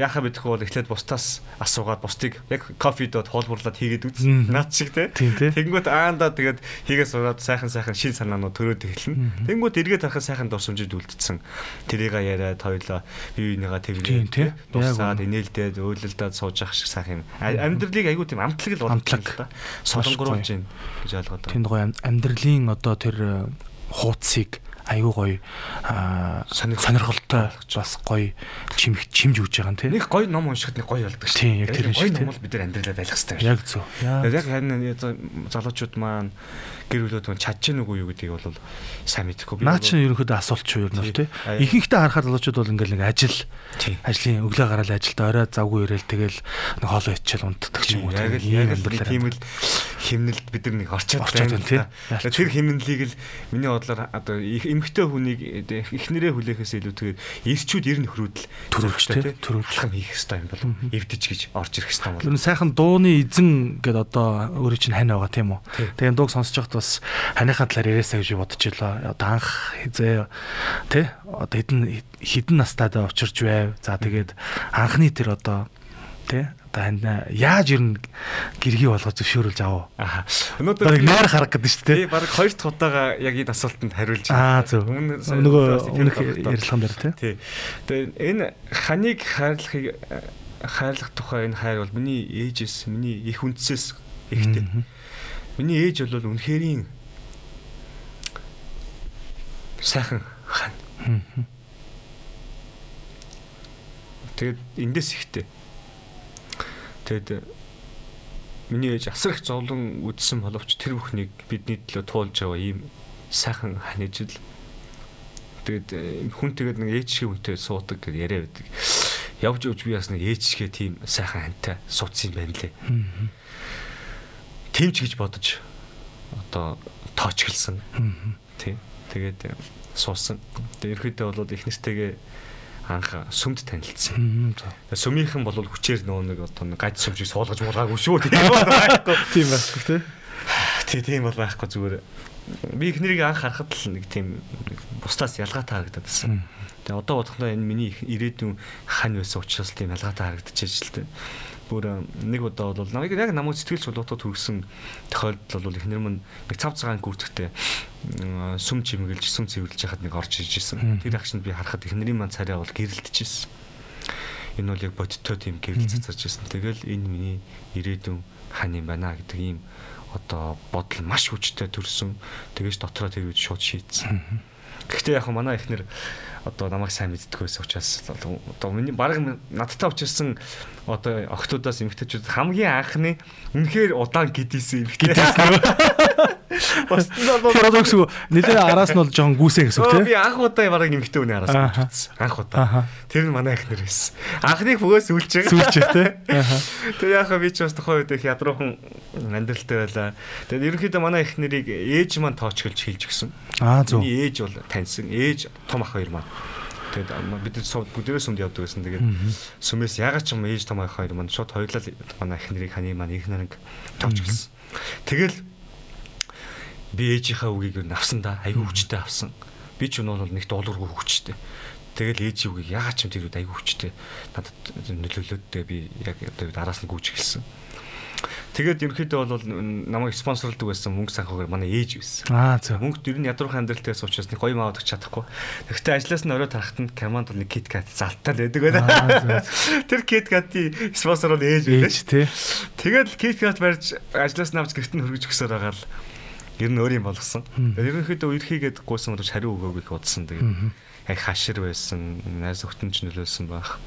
яахаа мэдэхгүй бол эхлээд бусдаас асуугаад бусдыг яг кофе дот хуулбарлаад хийгээд үз. Наад шиг те. Тэнгүүт аандаа тэгээд хийгээ сураад сайхан сайхан шин санаанууд төрөөд эхэлнэ. Тэнгүүт эргээд харахад сайхан дурсамжид үлдсэн. Тэрийг яриад хоёлоо бие биенийгаа тэргээд те. Дусаад инээлдээд өөлөлдөд сууж явах шиг сайхан юм. Амьдралыг айгүй тийм амтлаг л болгох. Солонгоруулж гин гэж ойлгоод байна. Тэнд гоё амьдралын одоо тэр хууцыг аюу гоё сонирхолтой бас гоё чимх чимж өгж байгаа юм тий. Нэг гоё ном уншихад нэг гоё болдог шүү. Тийм яг тэр шиг. Гоё ном бол бид нар амьдралаа байлгах хэрэгтэй. Яг зөв. Яг харин залуучууд маань гэр бүлүүд чадж гэнэ үгүй юу гэдгийг бол сайн мэдэхгүй. Наа чи ерөнхийдөө асуулт ч юу юм бол тий. Ихэнхдээ харахад залуучууд бол ингээл нэг ажил ажлын өглөө гараад ажилд орой завгүй ирээл тэгэл нэг хоолоо ичээл унтдаг ч юм уу. Яг л яг л тийм л химнэлд бид нар нэг орчод байна. Тэр химнэлийг л миний бодлоор одоо эмгтэй хүнийг эхнэрээ хүлээхээс илүүтэйгээр эрчүүд ер нь хөрүүдэл төрүүлж тий. Төрүүлэх хийх хэрэгтэй юм бол эвдэж гэж орж ирэх хэрэгтэй юм бол. Тэр сайхан дууны эзэн гэд одоо өөрөө чинь хань байгаа тийм үү. Тэгээд дууг сонсож байхад бас ханыхаа талаар яриасаа гэж бодож илаа. Одоо анх хизээ тий одоо хэдэн хэдэн настайд очирч байв. За тэгээд анхны тэр одоо тий одоо хань яаж ер нь гэргий болгож зөвшөөрүүлж авав. Аа. Өнөөдөр наар харах гэдэг шүү дээ. Тий, баг хоёр дахь удаага яг энэ асуултанд хариулж байна. Аа зөв. Нөгөө өмнөх ярилцлаган дээр тий. Тэгээд энэ ханыг хайрлахыг хайрлах тухай энэ хайр бол миний ээжээс, миний их үндсээс Ихтэй. Миний ээж бол үнэхэрийн сайхан хан. Тэгээд эндээс ихтэй. Тэгээд миний ээж асар их зовлон үдсэн боловч тэр бүхнийг бидний төлөө туулж байгаа ийм сайхан хан ижил. Тэгээд хүн тэгээд нэг ээж шиг хүнтэй суудаг гэж яриа байдаг. Явж явж би бас нэг ээж шиг тийм сайхан хантай суудсан юм байна лээ. Тимч гэж бодож одоо тоочглсан. Тийм. Тэгээд суусан. Тэгээд ерөөдөө бол их нэртэйгээ анх сүмд танилцсан. Сүмийнхэн бол хүчээр нөө нэг одоо гад сүм шиг суулгаж муулгаагүй шүү тийм [LAUGHS] байхгүй. Тийм байхгүй тий. Тий тийм бол байхгүй зүгээр. Би ихнэрийг анх харахад л нэг тийм бусдаас ялгаатай харагдаад байсан. Тэгээ одоо бодохноо энэ миний ирээдүйн хань байсан учраас тийм ялгаатай харагдчихэж л дээ бүр нэг удаа бол намайг яг намайг сэтгэл чулуутад хүрсэн тохиолдол бол ихнэр минь нэг цав цагаан гүрдэгтэй сүм чимгэлж сүм цэвэрлж яхад нэг орж иж исэн. Тэр агшинд би харахад ихнэрийн маань царай бол гэрэлтчихсэн. Энэ бол яг бодиттой тийм гэрэл цацаж исэн. Тэгэл энэ миний ирээдүйн хан юм байна гэдэг ийм одоо бодол маш хүчтэй төрсөн. Тэгэж дотроо тэр үед шууд шийдсэн. Гэхдээ яг манай ихнэр одоо намайг сайн мэддэг байсан учраас одоо миний баг надтай учирсан одоо охтуудаас эмгтээчүүд хамгийн анхны үнэхээр удаан гидээсэн эмгтээсэн. [LAUGHS] Тэр одоо гэсэн нэлээ араас нь бол жоохон гүсээ гэсэн үг тийм. Би анх удаа бараг эмгтээ үний араас нь үзсэн. Анх удаа. Тэр нь манай ихнэр байсан. Анхныг бөгөөс үлж байгаа. Сүлж тийм. [LAUGHS] Тэр яхаа би ч бас тухайн үед их ядруухан амьдралтай байлаа. Тэгээд ерөнхийдөө манай ихнэрийг ээж маань тоочглж хэлж гисэн. Аа зөв. Миний ээж бол таньсан. Ээж том ах хоёр маань. Тэгээд бид бүгдээрээ сүмд явдаг гэсэн. Тэгээд сүмээс ягаад ч юм ээж том ах хоёр маань шууд хоёулаа манай ихнэрийг ханы маань их нэг тоочглсан. Тэгэл би ээжийнхаа үгийг авсан да айгүй хүчтэй авсан. Би ч өнөө бол нэг дуулуургүй хүчтэй. Тэгэл ээжийн үгийг ягаад ч юм тэр үед айгүй хүчтэй надад нөлөөлөөдөө би яг одоо араас нь гүйж эхэлсэн. Тэгээд ерөнхийдөө бол намайг спонсорлдог байсан мөнгө санхугаар манай ээж байсан. Аа зөв. Мөнгө дэр нь ядруухан амьдралтайс учраас нэг гоё маа авах чадахгүй. Гэхдээ ажлаас нь орой тарахад команд бол нэг KitKat залтаа л байдаг байна. [LAUGHS] Тэр KitKat-ийн спонсор бол ээж байсан шүү дээ. Тэгээд KitKat барьж ажлаас нь авч гэрт нь хөргөж өгсөөр байгаа л ер нь өөр юм болгосон. Тэгээд ерөнхийдөө үерхийгээд гуйсан бол хариу өгөөг их удсан. Тэгээд яг хашир байсан, найз өхтөнч нөлөөлсөн байх.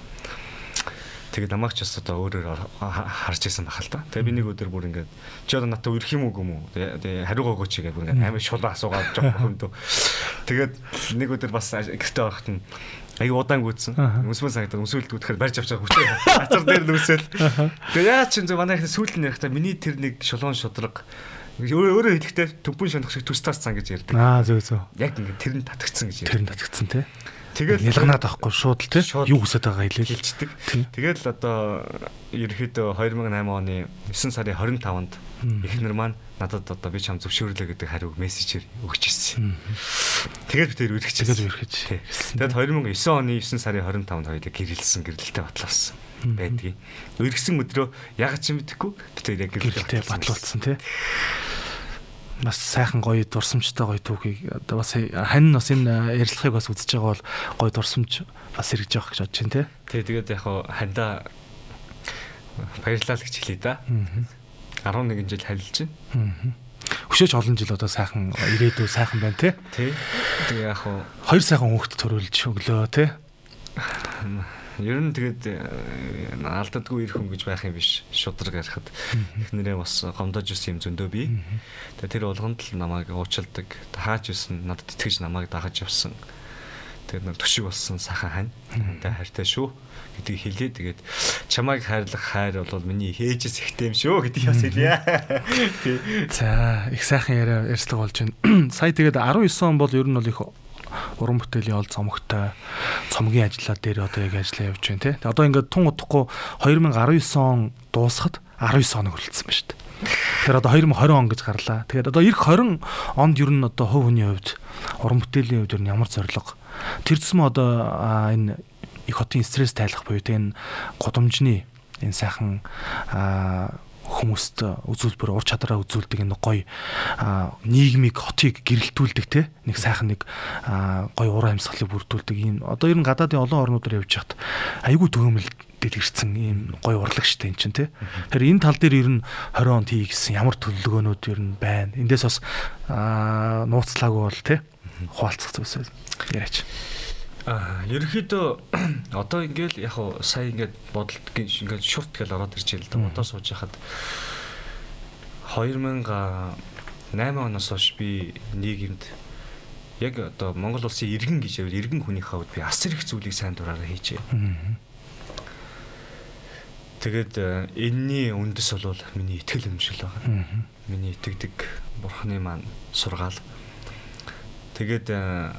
Тэгээд намайг ч бас одоо өөрөөр харж исэн бахал та. Тэгээд би нэг өдөр бүр ингээд чи одоо надад үрэх юм уу юм уу? Тэгээд хариугаа өгөөч гэгээ бүр ингээд амар шулуу асуугаад жоох хөндөө. Тэгээд нэг өдөр бас гэртээ орохт нь аяг удаан гүйтсэн. Өмсмөн санагдаад өмсөлд гүтгэхээр барьж авчаа хүчтэй. [LAUGHS] Ацар дээр нүсэл. Тэгээд яа чи зөв манай их сүүлд нь ярихдаа миний тэр нэг шулуун шудраг өөрөө хэлэхдээ төмпөн шунах шиг төс тас цан гэж ярьдаг. Аа зөв зөв. Яг ингээд тэр нь татгцсан гэж ярьдаг. Тэр нь татгцсан тий. Тэгэл ялганаад авахгүй шууд л тий. Юу хүсэж байгаа хэлээ хэлцдэг. Тэгэл одоо ерөөхдөө 2008 оны 9 сарын 25-нд эхнэр маань надад одоо би чам зөвшөөрлөө гэдэг хариуг мессежээр өгч ирсэн. Тэгээд би тэр үргэж тэгэл үргэж. Тэгэд 2009 оны 9 сарын 25-нд хоёул гэрэлсэн гэрэлтэй батлуулсан байдгийг. Үргэсэн өдрөө яг ч юм мэдэхгүй би тэр яг гэрэлтэй батлуулсан тий бас сайхан гоё дурсамжтай гоё түүхийг одоо бас хань бас энэ ярилцлагыг бас үзэж байгаа бол гоё дурсамж бас хэрэгж явах гэж бодож байна тий. Тэгээд яг хандаа баярлалаа гэж хэлье да. 11 жил харилж байна. Хөшөөж олон жил одоо сайхан ирээдүй сайхан байна тий. Тий. Тэгээ яг хуу хоёр сайхан хүүхэд төрүүлж өглөө тий. [LAUGHS] Ер нь тэгээд алдадгүй ирэх хүн гэж байх юм биш. Шудраг ярихад эхнэрээ бас гомдож ирсэн юм зөндөө би. Тэгээд тэр болгонд л намайг уучилдаг. Хаач ирсэн надад итгэж намайг дагаж явсан. Тэгээд нэг төшиг болсон сахан хань. Тэ хайртай шүү гэдгийг хэлээ. Тэгээд чамайг хайрлах хайр бол миний хээжээс ихтэй юм шүү гэдгийг бас хэлье. За их сайхан яриа ярьцлага болж байна. [CLEARS THROAT] Сая тэгээд 19 он бол ер нь бол их уран бүтээлийн ол цомогтой цомгийн ажлаа дээр одоо яг ажиллаа явж байна тий. Одоо ингээд тун удахгүй 2019 он дуусахад 19 хоног хүрэлцсэн байна шүү дээ. Тэгэхээр одоо 2020 он гэж гарлаа. Тэгээд одоо эх 20 онд ер нь одоо хувь хүний хувьд уран бүтээлийн хувьд ер нь ямар зорилго тэр зэсм одоо энэ их хотын стресс тайлах буюу энэ гудамжны энэ сайхан хүмүүст үзүүлбэр ур чадраа үзүүлдэг энэ гоё нийгмийг хотыг гэрэлтүүлдэг те нэг сайхан нэг гоё уран амьсгалыг бүрдүүлдэг ийм одоо ер нь гадаадын олон орнуудаар явж хат айгүй төгөөмөл үлдээд ирсэн ийм гой урлагчтай эн чинь тий. Тэгэхээр энэ тал дээр ер нь 20 онд хий гэсэн ямар төлөвлөгөөнүүд ер нь байна. Эндээс бас аа нууцлаагүй бол тий хуваалцах зүйлсээ яриач. Аа ерөнхийдөө [CLEARS THROAT] одоо ингээл яг хуу сая ингээд бодолт ингээд шурт гэл ороод ирж байл да. Одоо сууж хахад 2008 оноос хойш би нийгэмд яг одоо Монгол улсын иргэн гэж явал иргэн хүний хавьд би асар их зүйлийг сайн дураараа хийжээ. Тэгээд э, энэний үндэс бол миний итгэл өмшил байна. Миний итгэдэг бурхны маань сургаал. Тэгээд э,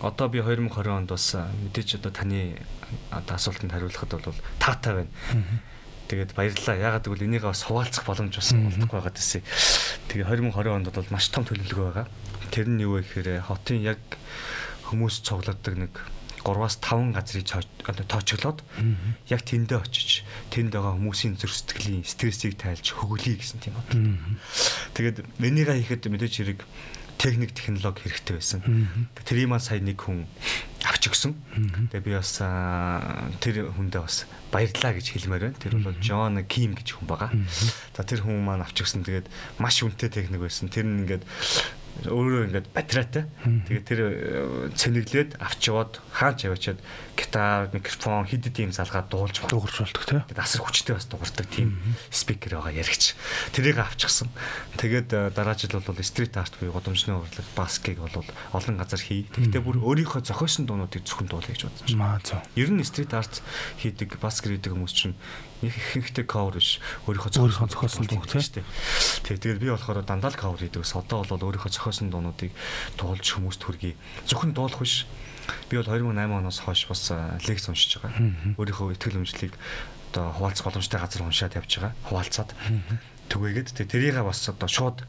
одоо би 2020 онд бас мэдээч одоо таны одоо асуултанд хариулахад бол таатай байна. Тэгээд баярлалаа. Ягаад гэвэл энийгээ бас хуваалцах боломж бас олдохгүй байгаа гэсэн. Тэгээ 2020 онд бол маш том төлөвлөгөө байгаа. Тэр нь юу вэ гэхээр хотын яг хүмүүс цугладаг нэг 3-аас 5 газрыг тоочглоод яг тэндээ очиж тэнд байгаа хүмүүсийн зүрх сэтгэлийн стрессийг тайлж хөглөе гэсэн тийм бод. Тэгээд энийгээ хийхэд мэдээж хэрэг техник технологи хэрэгтэй байсан. Тэрийг маань сая нэг хүн авч өгсөн. Тэгээ би бас тэр хүндээ бас баярлаа гэж хэлмээр байна. Тэр бол Джон Ким гэж хүн байгаа. За тэр хүн маань авч өгсөн. Тэгээд маш үнэтэй техник байсан. Тэр нь ингээд өөрөө ингээд батарейтай. Тэгээд тэр цэнэглээд авч яваад хаач яваачаад гитар, микрофон хэд хэд юм залгаад дуулж дуурж болдог тий. Тэгээд асар хүчтэй бас дуурдаг тийм спикер байгаа яригч. Тэрийг авчихсан. Тэгээд дараа жил бол стрит арт буюу годомжны урлаг баскийг бол олон газар хий. Тэгтээ бүр өөрийнхөө зохиосон дуунуудыг зөвхөн дуулах гэж бодож байна. Ер нь стрит арт хийдэг, баскер хийдэг хүмүүс чинь их ихэнхдээ кавер биш өөрийнхөө өөрийнхөө зохиосон дуу тийм шүү дээ. Тэг тэгээд би болохоор дандаа л кавер хийдэг. Одоо бол өөрийнхөө зохиосон дуунуудыг дуулж хүмүүст хүргэе. Зөвхөн дуулах биш. Би бол 2008 оноос хойш бас лекц уншиж байгаа. Өөрийнхөө ихтгэл өмжлөлийг одоо хуваалцах боломжтой газар уншаад явж байгаа. Хуваалцаад. Түгээгээд тэрийг бас одоо шууд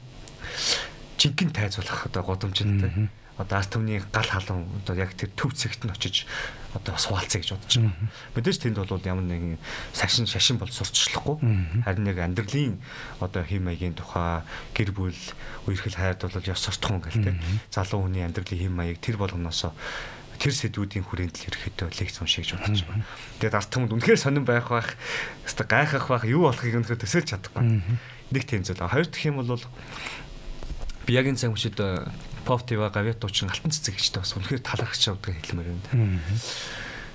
жинхэнэ тайзуулах одоо годомжтой одоо арт түмний гал халуун одоо яг тэр төв цэгт нь очиж одоо бас хуваалцъя гэж бодож байгаа. Мэдээж тэнд бол ямар нэгэн шашин шашин бол сурталчлахгүй. Харин яг амьдралын одоо хэм маягийн тухай гэр бүл үерхэл хайрд бол ёс суртахуун гэл тэ. Залуу хүний амьдралын хэм маяг тэр болгоноосоо тэр сэдвүүдийн хүрээнд л ерөөхдөө лекц уншиж бодож байгаа. Тэгээд арт түмэнд үнэхээр сонирн байх бах, өстой гайхах бах, юу болохыг өнөхөр төсөөлж чадахгүй. Нэг зүйл. Хоёр дахь юм бол би яг энэ цаг хүчит pop тива гавьятуучин алтан цэцэг гэжтэй бас үнэхээр талархаж явдаг хэлмээр байна.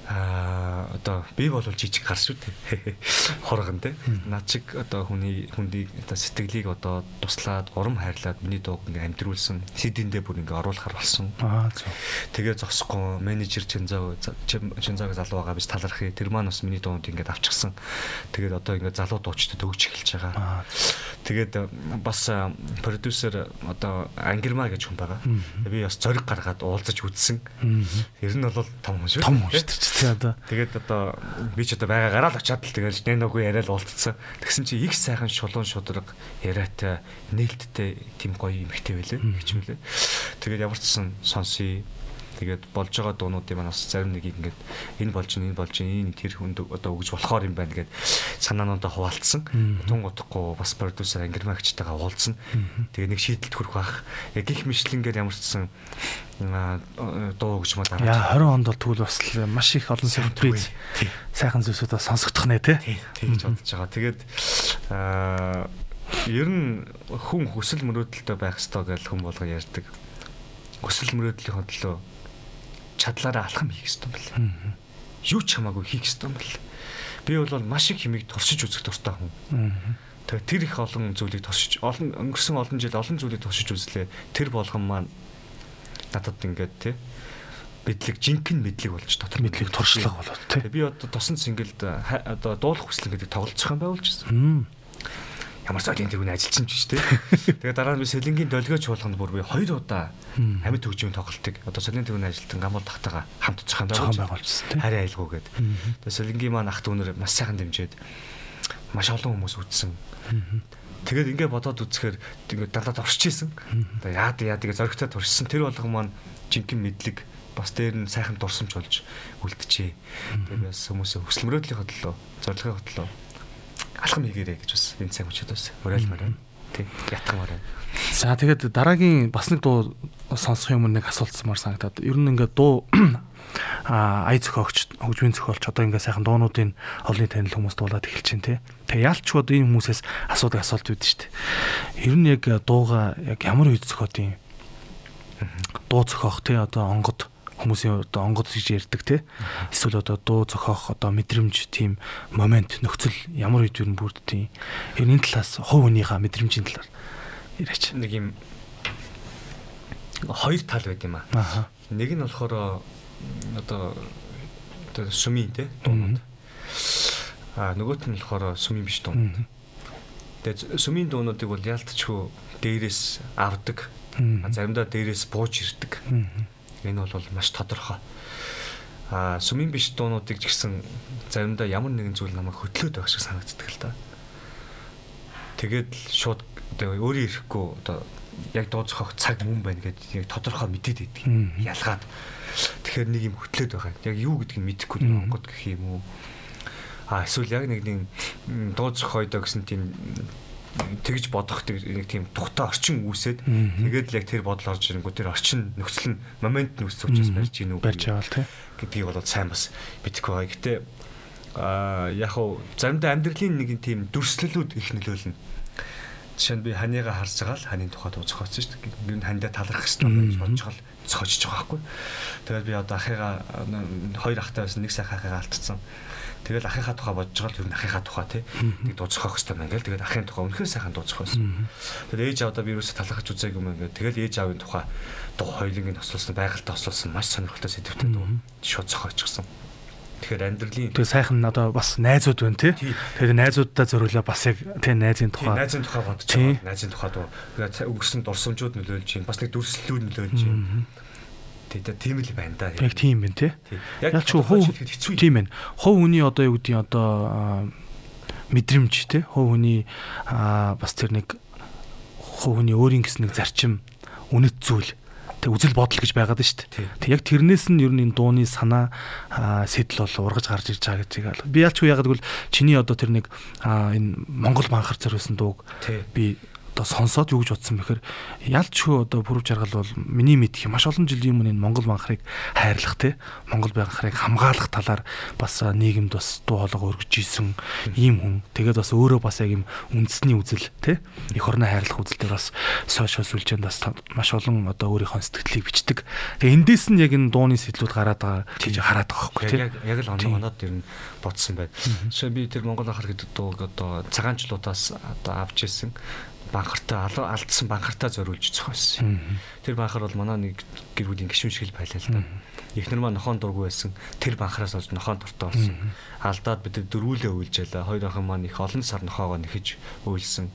Аа одоо би бол жижиг гар шүү дээ. [LAUGHS] Хоргон те. Наад чиг одоо хүний хүндийг одоо сэтгэлийг одоо туслаад урам хайрлаад миний дууг ингээ амдруулсан. CD-ндээ бүр ингээ оруулахар болсон. Аа зөв. Тэгээ зогсохгүй менежер Чинзаг Чинзаг залуу байгаа биш талархъя. Тэр маань бас миний дуунд ингээ авчихсан. Тэгээд одоо ингээ залуу дуучдад өгч эхэлж байгаа. Тэгээд бас продюсер одоо Ангирма гэж хүн байгаа. Би бас зориг гаргаад уулзаж үзсэн. Ер нь бол том хүн шүү. Том хүн шүү тий одоо. Тэгээд одоо би ч одоо байгаа гараал очиад л тэгэл нэнэгүй яриад уулзсан. Тэгсэн чи их сайхан шулуун шудраг яриатай нээлттэй тийм гоё эмхтэй байлээ. Хичмэлээ. Тэгээд ямар ч сан сонсъё Тэгээд болж байгаа дуунуудын манаас зарим нэгийг ингээд энэ болж энэ болж энэ тэр хүнд одоо өгж болохоор юм байна гэд санаануудаа хуваалцсан. Тун утахгүй бас продюсер ангирмагчтайгаа уулзсан. Тэгээд нэг шийдэлд хүрэх бах. Яг их мэдлэнгээр ямар ч сан дуу өгч маа дараа. Яа 20 онд бол тэгвэл бас маш их олон сюрприз сайхан зүйлсүүд бас сонсогдох нэ тий. Гэж бодож байгаа. Тэгээд аа ер нь хүн хүсэл мөрөөдөлтөй байх ёстой гэж хүн болго ярьдаг. Хүсэл мөрөөдлийн хөдлөө чадлаараа алхам хийх хэрэгтэй юм байна. Юу ч хамаагүй хийх хэрэгтэй юм байна. Би бол маш их хэмиг туршиж үзэх дуртай хүн. Тэгээ тэр их олон зүйлийг туршиж олон өнгөрсөн олон жил олон зүйлийг туршиж үзлээ. Тэр болгон маань надад ингээд тий мэдлэг жинхэнэ мэдлэг болж дотор мэдлэг туршлага болоод тий. Би одоо тосон цэнгэлд одоо дуулах хүслэн гэдэг тоглолцох юм ч гэсэн ямар соёлын тэргүүний ажилчин ч шүү [LAUGHS] дээ. Тэгээ дараа нь би сэлэнгийн долгио чуулганд бүр би хоёр удаа амьд хөгжмийн тоглолтыг одоо соёлын тэргүүний ажилтан гамбол тахтагаа хамт цохон байгуулсан тийм. Харин айлгуугээд. Тэгээ сэлэнгийн маань ах дүүнэр маш сайхан дэмжиэд маш олон хүмүүс үзсэн. Тэгээд ингээ бодоод үзэхээр ингээ дандаа туршиж исэн. Одоо яад яа тэгээ зоригтой туршсан. Тэр болгон маань жинхэнэ мэдлэг бас дээр нь сайхан дурсамж болж үлджээ. Тэгээд бас хүмүүсийн хөсөл мөрөөдлийн хөдлөө, зорилгын хөдлөө алхам хийгээрэй гэж бас энэ цаг үчид бас уриалмаар байна. Тий, ятгамаар байна. За тэгээд дараагийн бас нэг дуу сонсох юм нэг асуултсмаар санагдаад ер нь ингээд дуу [CLEARS THROAT] а ая зохиогч хөгжмийн зохиолч одоо ингээ сайхан дуунуудын олонний танил хүмүүс дуулаад эхэлж чинь те. Тэгээ одоо энэ хүмүүсээс асуудаг асуулт үүд дээ. Ер нь яг дууга яг ямар үед зохиод юм? Дуу зохиох те одоо онгод хүмүүсийн одоо онгод гэж ярьдаг те. Эсвэл одоо дуу зохиох одоо мэдрэмж тийм момент нөхцөл ямар үед юу бүрддэг. Ер нь энэ талаас хувь хүнийхээ мэдрэмжийн талаар яриач. Нэг юм хоёр тал байд юм аа. Нэг нь болохоор одоо одоо сүмийн те дуунууд. Аа нөгөөх нь болохоор сүмийн биш дуунууд. Тэгээд сүмийн дуунуудыг бол яалтчгүй дээрээс авдаг. Заримдаа дээрээс бууж ирдэг. Энэ бол маш тодорхой. Аа сүмийн биш дуунуудыг ч гэсэн заримдаа ямар нэгэн зүйл намайг хөтлөөд байх шиг санагддаг л да. Тэгээд шууд одоо өөрөө ирэхгүй одоо яг дуу зохиох цаг мөн байна гэдээ яг тодорхой мэдээд байдаг. Ялгаад. Тэгэхээр нэг юм хөтлөөд байгаа. Яг юу гэдгийг мэдэхгүй Монгод гэх юм уу? А эсвэл яг нэг нэг дуу зохиодоо гэсэн тийм тэгж бодох нэг тийм тухтай орчин үүсээд тэгээд л яг тэр бодол орж ирэнгүү тэр орчин нөхцөл нь момент нөхцөл учраас барьж гинүү барьж байгаа л тий гэдгийг болоод сайн бас мэдэхгүй байгаа. Гэтэ а яг хуу заримдаа амьдралын нэг тийм дүрслэлүүд их нөлөөлнө Жишээ нь би ханыгаа харж байгаа л ханы тухай дуу зохиоцсон шүү дээ. Би хандаа талархах хэрэгтэй гэж бодож байгаа л зохиожж байгаа байхгүй. Тэгээд би одоо ахыгаа хоёр ахтай байсан нэг сайхан ахыгаа алдсан. Тэгэл ахыхаа тухай бодож байгаа л ер нь ахыхаа тухай тий. Нэг дуу зохиох хэрэгтэй байна гэл. Тэгээд ахын тухай үнэхээр сайхан дуу зохиосон. Тэгээд ээж авдаа би юусаа талархаж үзээгүй юм ингээд. Тэгэл ээж аавын тухай дуу хоёулынгийн тослуулсан байгальтай тослуулсан маш сонирхолтой сэдвтэй дуу шууд зохиочихсон. Тэгэхээр амьдралын Тэгээ сайхан одоо бас найзууд байна тий. Тэгэхээр найзуудтай зориулаа бас яг тий найзын тухай. Найзын тухай бодож байгаа. Найзын тухай дуу. Тэгээд өнгөрсөн дурсамжууд нөлөөлж юм. Бас нэг дүрслэлүүд нөлөөлж юм. Тэгээ тийм л байна да. Яг тийм байна тий. Яг ч хуу тийм байна. Хов хүний одоо юу гэдгийг одоо мэдрэмж тий. Хов хүний бас тэр нэг хов хүний өөрийн гэсэн нэг зарчим үнэт зүйл тэг үзэл бодол гэж байгаад нь шүү дээ. Тэг яг тэрнээс нь ер нь энэ дууны санаа сэтэл бол ургаж гарч ирж байгаа гэж би ялч уу ягаад гэвэл чиний одоо тэр нэг энэ Монгол банхар зориулсан дууг би одоо сонсоод юу гэж бодсон бэхээр ялчгүй одоо бүрв жаргал бол миний мэдх маш олон жилийн өмнө энэ Монгол банхрыг хайрлах те. Монгол банхрыг хамгаалах талаар бас нийгэмд бас дуу хоолой өргөж исэн ийм хүн. Тэгээд бас өөрөө бас яг юм үндэсний үзэл те. Эх орны хайрлах үзэлээр бас сошиал сүлжээнд бас маш олон одоо өөрийнхөө сэтгэлийг бичдэг. Тэгээд эндээс нь яг энэ дууны сэтлүүд гараад байгаа гэж хараад байгаа байхгүй те. Яг л оноо оноод ер нь бодсон байд. Жишээ би тэр Монгол анхар гэдэг дууг одоо цагаанчлуудаас одоо авч ирсэн банхартай алдсан банхартай зориулж зохиосон. Тэр банхар бол манай нэг гэр бүлийн гишүүн шиг л байлаа л да. Эхнэр маань нохон дургүй байсан. Тэр банхараас олж нохон дуртай болсон. Алдаад бид дөрвүүлээ үйлжээлээ. Хоёр охин маань их олон сар нохоогоо нэхэж үйлсэн.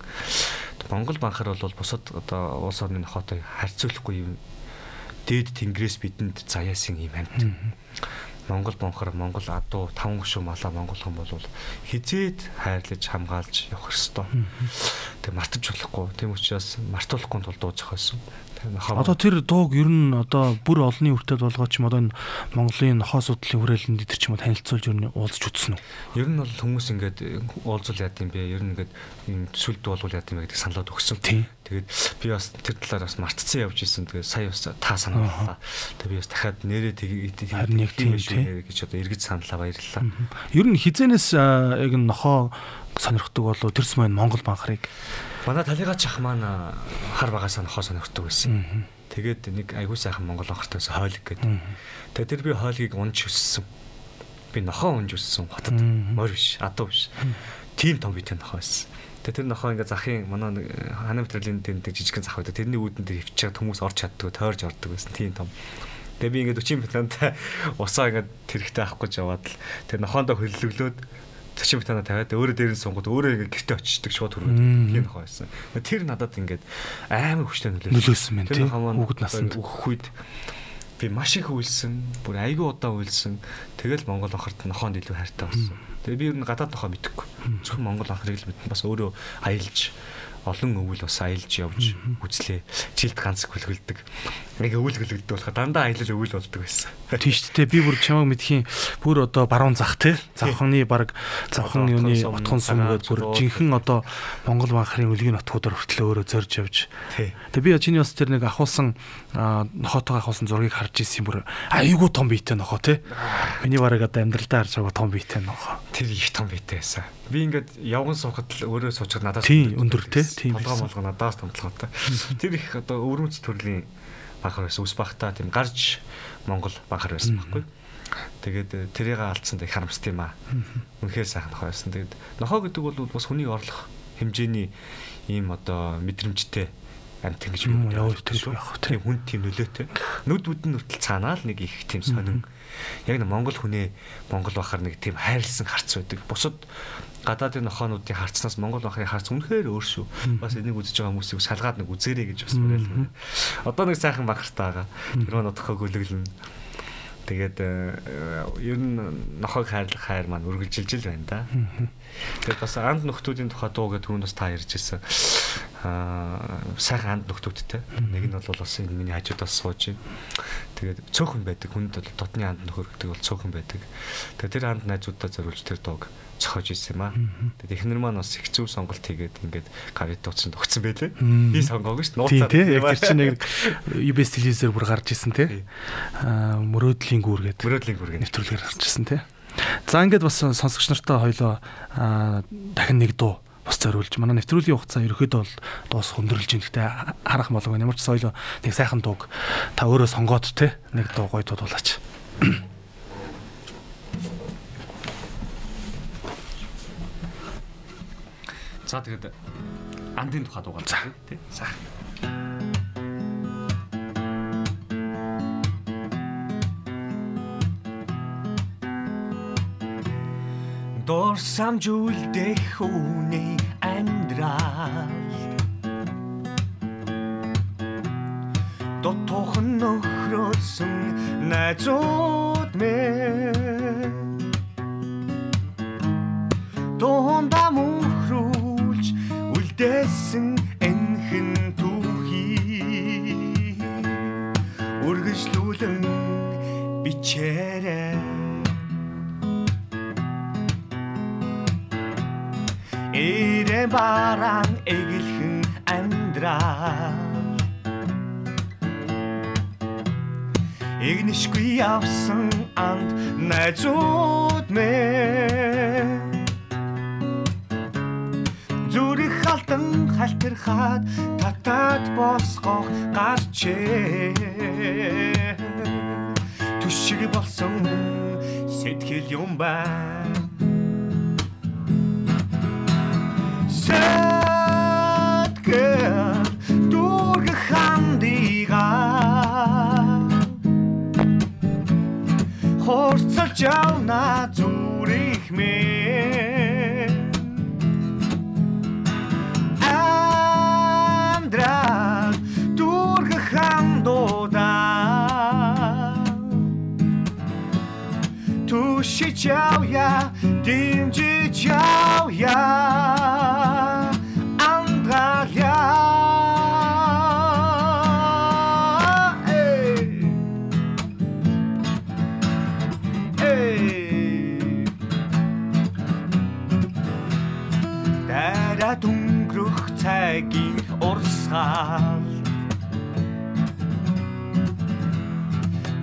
Монгол банхар бол бусад одоо улс орны нохоотой харьцуулахгүй юм. Дээд тэнгэрээс бидэнд заяасан юм амьд. Монгол бонхор Монгол адуу таван гүшүү малаа Монгол хүн бол хизээд хайрлаж хамгаалж явах ёстой. Тэг мартаж болохгүй. Тийм учраас мартуулахгүй тул дуу зохиосон. Одоо тэр дууг ер нь одоо бүр олонний хүртэл болгооч юм одоо энэ Монголын нохоо судлалын хүрээлэнд идэр ч юм уу танилцуулж ер нь уулзч үзсэн үү? Ер нь бол хүмүүс ингээд уулзуул яд юм бэ? Ер нь ингээд юм сүлд болвол яд юм бэ гэдэг саналууд өгсөн. Тэгээд би бас тэр талаар бас мартцсан явж исэн. Тэгээд сая бас та санаалаа. Тэгээд би бас дахиад нэрээ тэгээд тийм гэж одоо эргэж саналаа баярлалаа. Ер нь хизэнээс яг нохоо сонирхдаг болоо тэрс маань Монгол банхрыг Манай талигач ах маань хар багасаа нохоо сонирхдаг байсан. Тэгээд нэг айгуу сайхан монгол байсан хойлог гэдэг. Тэгээд тэр би хойлгийг унж өссөн. Би нохоо унж өссөн хотод. Морь биш, адуу биш. Тим том битэй нохоо байсан. Тэгээд тэр нохоо ингээ захын манай хана материалын тэндэг жижигхэн зах байдаг. Тэрний үүдэн дээр хөвчээд хүмүүс орж чаддаг, тойрж ордог байсан. Тим том. Тэгээ би ингээд 40 метртай усаа ингээд тэрхтээ авах гэж яваад л тэр нохоондоо хөллөглөөд 40 метана тавиад өөрөө дээр нь сунгууд өөрөө ингээ гэрте очиждаг шууд хөргөд тийм нохоо байсан. Тэр надад ингээд амар хүчтэй нөлөөлсөн. Мэн тийм хүүхэд наснд өөхөх үед би маш их үйлсэн, бүр айгүй удаан үйлсэн. Тэгэл Монгол анхарт нохоонд илүү хайртай болсон. Тэгээ би ер нь гадаад нохоо мэдэхгүй. Зөвхөн Монгол анхрыг л мэдэн бас өөрөө аялж олон өвөл бас аялж явж үзлээ. Жилд ганц хөлгөлдөг. Нэг өвөл хөлгөлдөг болохоор дандаа аялал өвөл болдог байсан. Тийм шүү дээ. Би бүр чамаг мэдхийн бүр одоо баруун зах те. Завханы баг завхан юуны утхан сум гэдэг бүр жинхэнэ одоо Монгол банхрын үлгийн нутгуудаар хүртэл өөрөө зорж явж. Тэгээ би чиний бас тэр нэг ахуулсан нохотойгоо ахуулсан зургийг харж ирсэн бүр айгүй том биетэй нохоо те. Миний бараг одоо амьдралдаа харж байгаа том биетэй нохоо. Тэр их том биетэй байсан. Би ингээд явган суухад л өөрөө суучаад надаас тийм өндөр те. Толгой молгоо надаас томтлоготой. Тэр их одоо өвөрмөц төрлийн банхар байсан. Үс бахта тийм гарч Монгол банхар байсан байхгүй. Тэгээд э, тэрийг алдсан тэг харамст юм аа. Үнэхээр сайхан нохоо байсан. Тэгээд нохоо гэдэг бол бас хүний орлох хэмжээний ийм одоо мэдрэмжтэй амт ингэж юм явж явах тийм хүн тийм нөлөөтэй. Нүд үдэн нүртэл цаанаа л нэг их тийм сонин. Яг нэг Монгол хүнээ Монгол бахаар нэг тийм хайрлсан харц байдаг. Бусад гадаадын нохоонуудын харцнаас Монгол бахарын харц үнэхээр өөр шүү. Бас энийг үзэж байгаа хүмүүсийг шалгаад нэг үзээрэй гэж бас уриалсан. Одоо нэг сайхан бахартай байгаа. Тэр нь одохоо гөлөглөн Тэгээд э, ер нь нохойг хайрлах хайр маань үргэлжилж байна да. Тэгээд бас анд нөхдүүдийн тухай дуу гэдэг түрүүнд бас та ярьж ирсэн. Аа сайхан анд нөхдүүдтэй. Нэг нь бол бас энэ миний хажуудаас сууж байна. Тэгээд цөөхөн байдаг. Хүнд бол дотны анд нөхөр гэдэг бол цөөхөн байдаг. Тэгээд тэр анд найзуудаа зориулж тэр дууг зохиож ирсэн юм аа. Тэгээд эхнэр маань бас их зөв сонголт хийгээд ингээд гавит дууцсан өгсөн байлээ. Би сонгоогүй шүү. Нууцаар. Тийм яг чинь нэг UBS телевизээр бүр гарч ирсэн те. Аа мөрөөдлийн гүүр гэдэг. Мөрөөдлийн гүүр гэдэг нэвтрүүлгээр гарч ирсэн те. За ингээд бас сонсогч нартай хоёлоо дахин нэг дуу бас зориулж манай нэвтрүүлгийн хугацаа ерөөхдөө бол дуус хөндөрлж байна. Гэтэ харах болов ямар ч соёлоо нэг сайхан дууг та өөрөө сонгоод те нэг дуу гоё дуудуулаач. За тэгээд андын тухай дуугаар тий. За. Дор самжуулдэх хүний амьдрал Дотохон нөхрөөсөн найзууд мэн Донда мөхрөө үлдээсэн энхэн түүхий. Үргэлжлүүлэн бичээрэй Эрэ баран эгэлхэн амьдраа Игнишгүй явсан анд найзууд мэ. Зүрх алтан халтархаад татаад босгох гарчээ. Түшиг болсон сэтгэл юм байна Сэтгэр дург хандига Хорцолж явна зүрх мэн түшиж явя дэмжиж явя амгаля Дара дүнгрөх цагийн урсгал.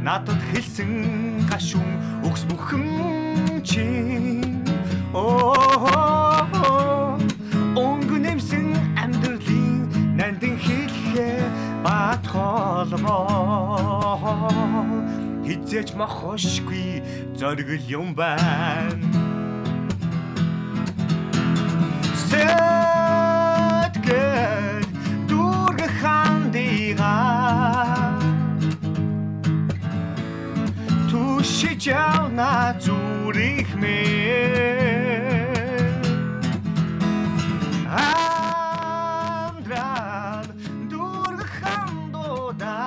Надад хэлсэн гашуун өгс бүхэн чи. Оо өнгөнэмсэн амьдралын нандин хэлхээ бат холбоо хизээч мохошгүй зоригл юм байна chciał na Zurich mehr. Andran durch Handoda.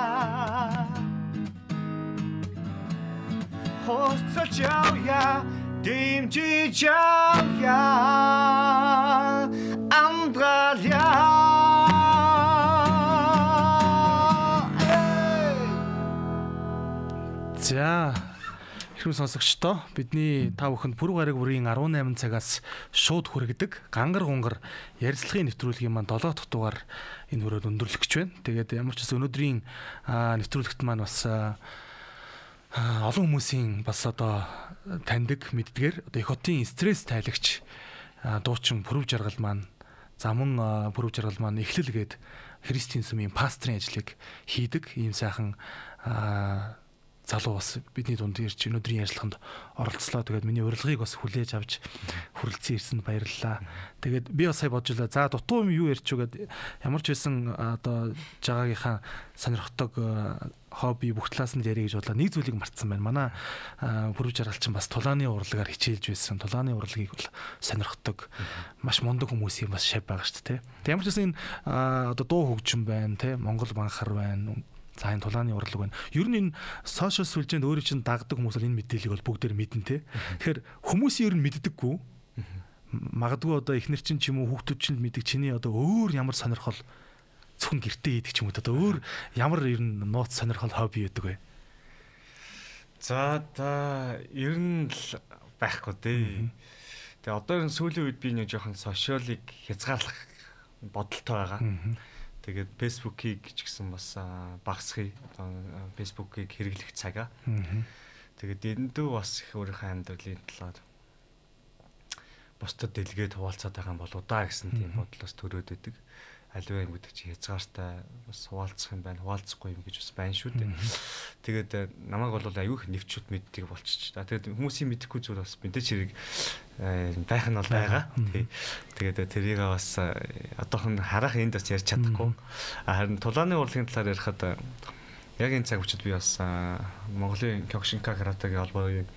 Хоч цачав я, дим чи чав я, Андраля. За эрхэм сонсогчдоо бидний та бүхэнд пүрэв гараг бүрийн 18 цагаас шууд хүргэдэг гангар гунгар ярилцлагын нэвтрүүлгийн маань 7 дахь дугаар энэ хүрээд өндөрлөх гэж байна. Тэгээд ямар ч бас өнөөдрийн нэвтрүүлэгт маань бас олон хүмүүсийн бас одоо таньдаг мэддгээр одоо их хотын стресс тайлагч дуучин пүрэв жаргал маань замун пүрэв жаргал маань эхлэл гээд христийн сүмийн пастрын ажлыг хийдэг ийм сайхан залуу бас бидний дунд ирж өнөөдрийн ярилцлаганд оролцлоо. Тэгээд миний урилгыг бас хүлээж авч хүрэлцэн ирсэнд баярлалаа. Тэгээд би бас сая бодж илаа. За дутуу юм юу ярьч үгээд ямар ч байсан одоо жагаагийнхаа сонирхдаг хобби бүх талаас нь ярих гэж бодлоо. Нэг зүйлийг мартсан байна. Манай бүрв жаргалчин бас тулааны урлагаар хичээлж байсан. Тулааны урлагийг бол сонирхдаг маш мундаг хүмүүсийн бас шав байгаа шүү дээ. Ямар ч байсан энэ одоо дуу хөгжим байна те Монгол банхар байна За энэ тулааны урлаг байна. Ер нь энэ сошиал сүлжээнд өөрөө чинь дагдаг хүмүүс бол энэ мэдээллийг бол бүгдээр мэднэ те. Тэгэхээр хүмүүс ер нь мэддэггүй. Магадгүй одоо эхнэр чинь ч юм уу хүүхдүүд чинь мэддэг чиний одоо өөр ямар сонирхол зөвхөн гэртээ хийдэг ч юм уу одоо өөр ямар ер нь нууц сонирхол хобби байдаг вэ? За та ер нь л байхгүй дээ. Тэгээ одоо энэ сүүлийн үед би нэг жоохон сошиалыг хязгаарлах бодолтой байгаа. Тэгээд фэйсбүүкийг ч гэсэн бас багасхий одоо фэйсбүүкийг хэрэглэх цагаа. Тэгээд эндүү бас их өөрийнхөө амьдралын талаар бусдад дэлгээд хуваалцаад байгаа юм болоо да гэсэн тийм бодлоос төрөөд өгдөг аливаа юм гэдэг чи хязгаартай бас хуваалцах юм байна хуваалцахгүй юм гэж бас байна шүү дээ. Тэгээд э, намайг бол аюух нэвчүүд мэддэг болчих та. Тэгээд хүмүүсийн мэдэхгүй зүйл бас мэдээч хэрэг э, байх нь бол байгаа. Тэгээд э, тэрийг бас одоохон харах энд бас ярьж чадахгүй. Харин тулааны урлагийн талаар ярихад яг энэ цаг үчид би бас Монголын Кёкшинка каратегийн холбоогийн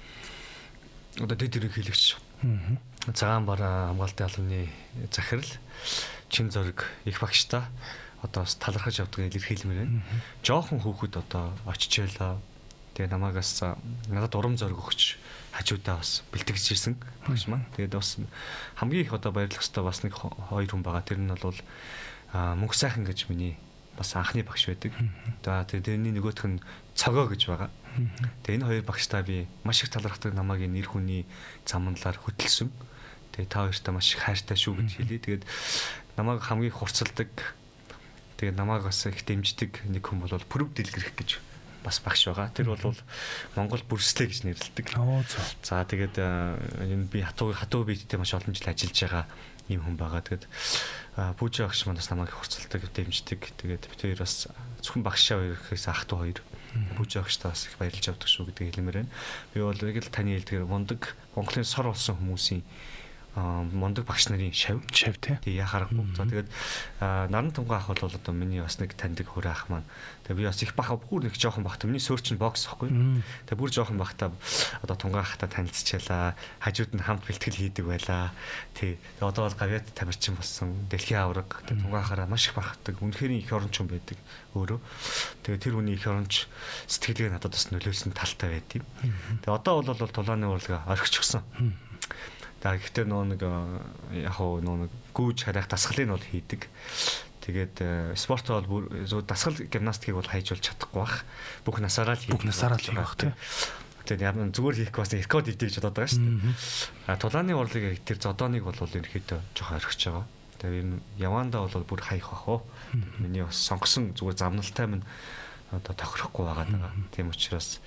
одоо дэд ерөнхийлөгч. Цагаан бараа хамгаалтын албаны захирал чин зориг их багштай одоо бас талархаж явдаг илэрхийлмээр байна. Жохон хүүхэд одоо очичээлаа. Тэгээ намаагаас надад урам зориг өгч хажуудаа бас бэлтгэж ирсэн багш маань. Тэгээд бас хамгийн их одоо баярлах хэвээр бас нэг хоёр хүн байгаа. Тэр нь бол мөнх сайхан гэж миний бас анхны багш байдаг. За тэгээд тэрний нөгөөх нь цогоо гэж байгаа. Тэгээд энэ хоёр багштай би маш их талархдаг намайг нэр хүний замналаар хөтөлсөн. Тэгээд та хоёртай маш их хайртай шүү гэж хэлье. Тэгээд намайг хамгийн хурцлдаг тэгээ намайг бас их дэмждэг нэг хүн бол Прүв Дэлгэрэх гэж бас багш байгаа. Тэр бол Монгол бүрслээ гэж нэрлэдэг. За тэгээд энэ би хатуу хатуу биеттэй маш олон жил ажиллаж байгаа юм хүн байгаа. Тэгээд Пүүжи багш манаас намайг хурцлдаг, дэмждэг. Тэгээд бид хоёр бас зөвхөн багшаа хоёрхээс ах トゥ хоёр. Пүүжи багштаа бас их баярлж авдаг шүү гэдэг хэлмээр байна. Би бол яг л таны хэлдгээр мундаг Монголын сор болсон хүмүүсийн мондөг багш нарын шав шав тий. Тэг яхаарахгүй. За тэгээд наран тунгаа ах бол одоо миний бас нэг таньдаг хөрөө ах маань. Тэгээ би бас их баха бүр нэг жоохон бахта миний сөрч нь бокс ахгүй. Тэгээ бүр жоохон бахта одоо тунгаа ахта танилцчихлаа. Хажууд нь хамт бэлтгэл хийдэг байлаа. Тий. Одоо бол гавьяат тамирчин болсон. Дэлхийн авраг. Тэгээ тунгаа ахаараа маш их бахдаг. Үнэхээр их оронч хүн байдаг өөрөө. Тэгээ тэр хүний их оронч сэтгэлгээ надад бас нөлөөлсөн талтай байд юм. Тэгээ одоо бол тулааны урлага орхичихсан. За гэхдээ нөө нэг э, яг хоо нөө нэг гүүж харах дасгалыг нь бол хийдэг. Тэгээд э, спорт бол зөв дасгал гимнастикийг бол хайж болж чадахгүй бах. Бүх насаараа л бүх насаараа л хийх бах тийм. Тэгээд ямар зүгээр хийх бас рекорд идэж бодоод байгаа шүү дээ. А тулааны урлыг тэр зодооныг бол ерөөхдөө жоохон орхиж байгаа. Тэгээд энэ явандаа бол бүр хаях бах. Миний бас сонгосон зүгээр замналтай минь одоо тохирохгүй байгаа даа. Тийм учраас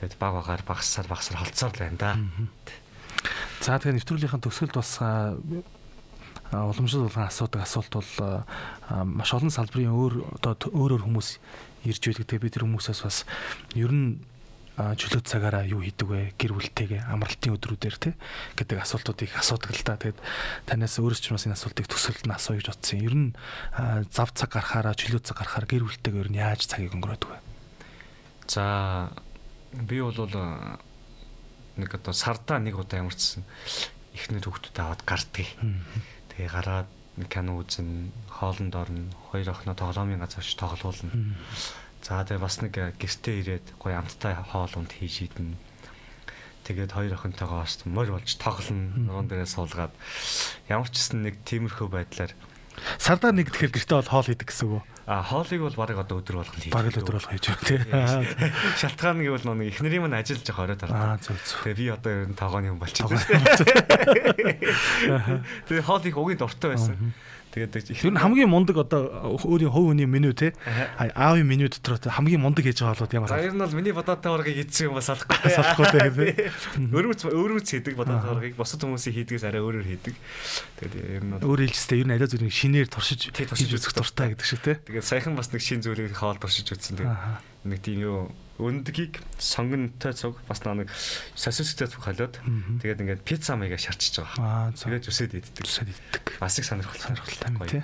тэгээд баг багаар багасаар багасаар холцоор л байна да. За тэгээ нэвтрүүлгийнхаа төгсгөлд бас уламжлал болгон асуудаг асуулт бол маш олон салбарын өөр одоо өөрөөр хүмүүс ирж байдаг. Тэгээ бид тэр хүмүүсээс бас ер нь чөлөөт цагаараа юу хийдэг вэ? Гэр бүлтэйгээ амралтын өдрүүдээр те гэдэг асуултууд их асуудаг л да. Тэгээд танаас өөрөөс ч бас энэ асуултыг төсөлд нь асууя гэж бодсон. Ер нь зав цаг гарахаараа чөлөөт цаг гарахаар гэр бүлтэйгээ ер нь яаж цагийг өнгөрөөдөг вэ? За би бол нэг одоо сардаа нэг удаа ямарчсан ихнэр хүүхдүүд аваад гардгийг. Тэгээ гараад кино үзэн, хоолнд орно, хоёр охиноо тоглоомын газар очиж тоглуулна. За тэгээ бас нэг гэртээ ирээд гоё амттай хоол унд хийж идэнэ. Тэгээд хоёр охинтойгоо бас морь болж тоглоно. Нуган дээрээ суулгаад ямар ч гэсэн нэг тиймэрхүү байдлаар Сардаа нэг тэгэхээр гэртээ бол хоол хийдэг гэсэн үг үү? А хоолыг бол барыг одоо өдөр болгон хийж. Бараг л өдөр болго хийж байна тий. Шалтгаан гэвэл нэг эхнэрийн мань ажиллаж байгаа оройд Аа хараад. зөв зөв. Тэгээ би одоо ер нь тагооны хүн болчихсон. [LAUGHS] Тэгээ хоол их угийн дуртай байсан. Тэгээд Тэр нь хамгийн мундаг одоо өөрийн хувь хүний меню те. Аавын меню дотор хамгийн мундаг хийж байгаа болоод ямар За ер нь бол миний бодоотой ургыг хийдсэн юм бас салахгүй. [LAUGHS] салахгүй те Өрөвц өрөвц хийдэг бодоотой ургыг. Бусад хүмүүсийн хийдгээс арай өөрөөр хийдэг. Тэгээд ер нь өөр хэлжтэй ер нь аливаа зүйлийг шинээр туршиж хийж үзэх дуртай гэдэг шиг те. Тэгээд саяхан бас нэг шин зүйлийг хоол туршиж үзсэн. Тэгээд нэг тийм юу өндгийг сонгонтой цуг бас нэг сосистэй цуг холиод тэгээд ингээд пицца маяга шарчиж байгаа. Тэгээд үсээд иддэг. үсэд иддэг Бас их сонирхолтой. сонирхолтой юм тий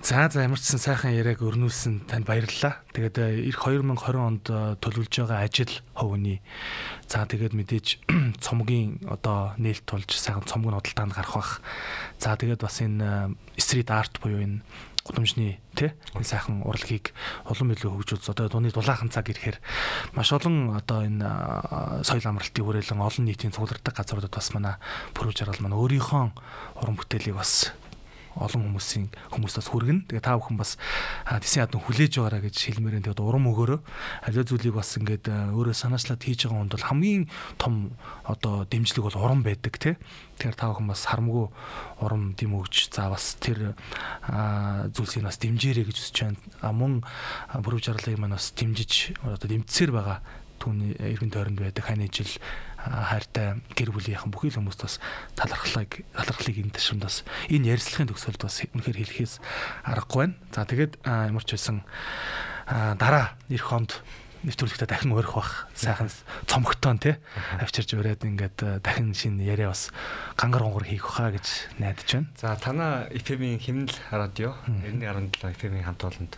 За за ямар ч сан сайхан яриаг өрнүүлсэн танд баярлалаа. Тэгээд э, эх 2020 онд э, төлөвлөж байгаа ажил хувийн за тэгээд мэдээж [CLEARS THROAT] цомгийн одоо нээлт тулж сайхан цомог нодалтаанд гарах бах. За тэгээд бас энэ стрит арт буюу энэ гудамжны тий энэ сайхан урлагийг улам илүү хөгжүүлж одоо дууны дулаахан цаг ирэхээр маш олон одоо энэ соёл амралтын хүрээлэн олон нийтийн цуглардаг газруудад бас манай пүрэв жаргал маань өөрийнхөө уран бүтээлийг бас олон хүмүүсийн хүмүүстээс хүргэн. Тэгээ та бүхэн бас тэсийн ядан хүлээж байгаараа гэж хэлмээрэн тэгээд урам өгөөрөө аливаа зүйлийг бас ингээд өөрөө санаачлаад хийж байгаа хүнд бол хамгийн том одоо дэмжлэг бол урам байдаг тий. Тэгэхээр та бүхэн бас харамгүй урам дэм өгч за бас тэр зүйлсийг бас дэмжээрэй гэж хүсэж байна. Мөн а, бүрв жарлыг маань бас дэмжиж одоо дэмжсээр байгаа түүний эргэн тойронд байдаг хань ижил хайртай гэр бүлийнхэн бүхий л хүмүүст бас талархлыг талархлыг энэ ташрамд бас энэ ярилцлагын төгсгөлд бас үнэхээр хэлэхээс аргагүй байна. За тэгээд ямар ч байсан дараа эх хонд нэвтрүүлэгтээ дахин өрөх бах сайхан цомогтон тий авчирж өрөөд ингээд дахин шинэ яриа бас гангар гонгор хийх хаа гэж найдаж байна. За танаа FM-ийн химнэл радио 91.7 FM-ийн хамт олонд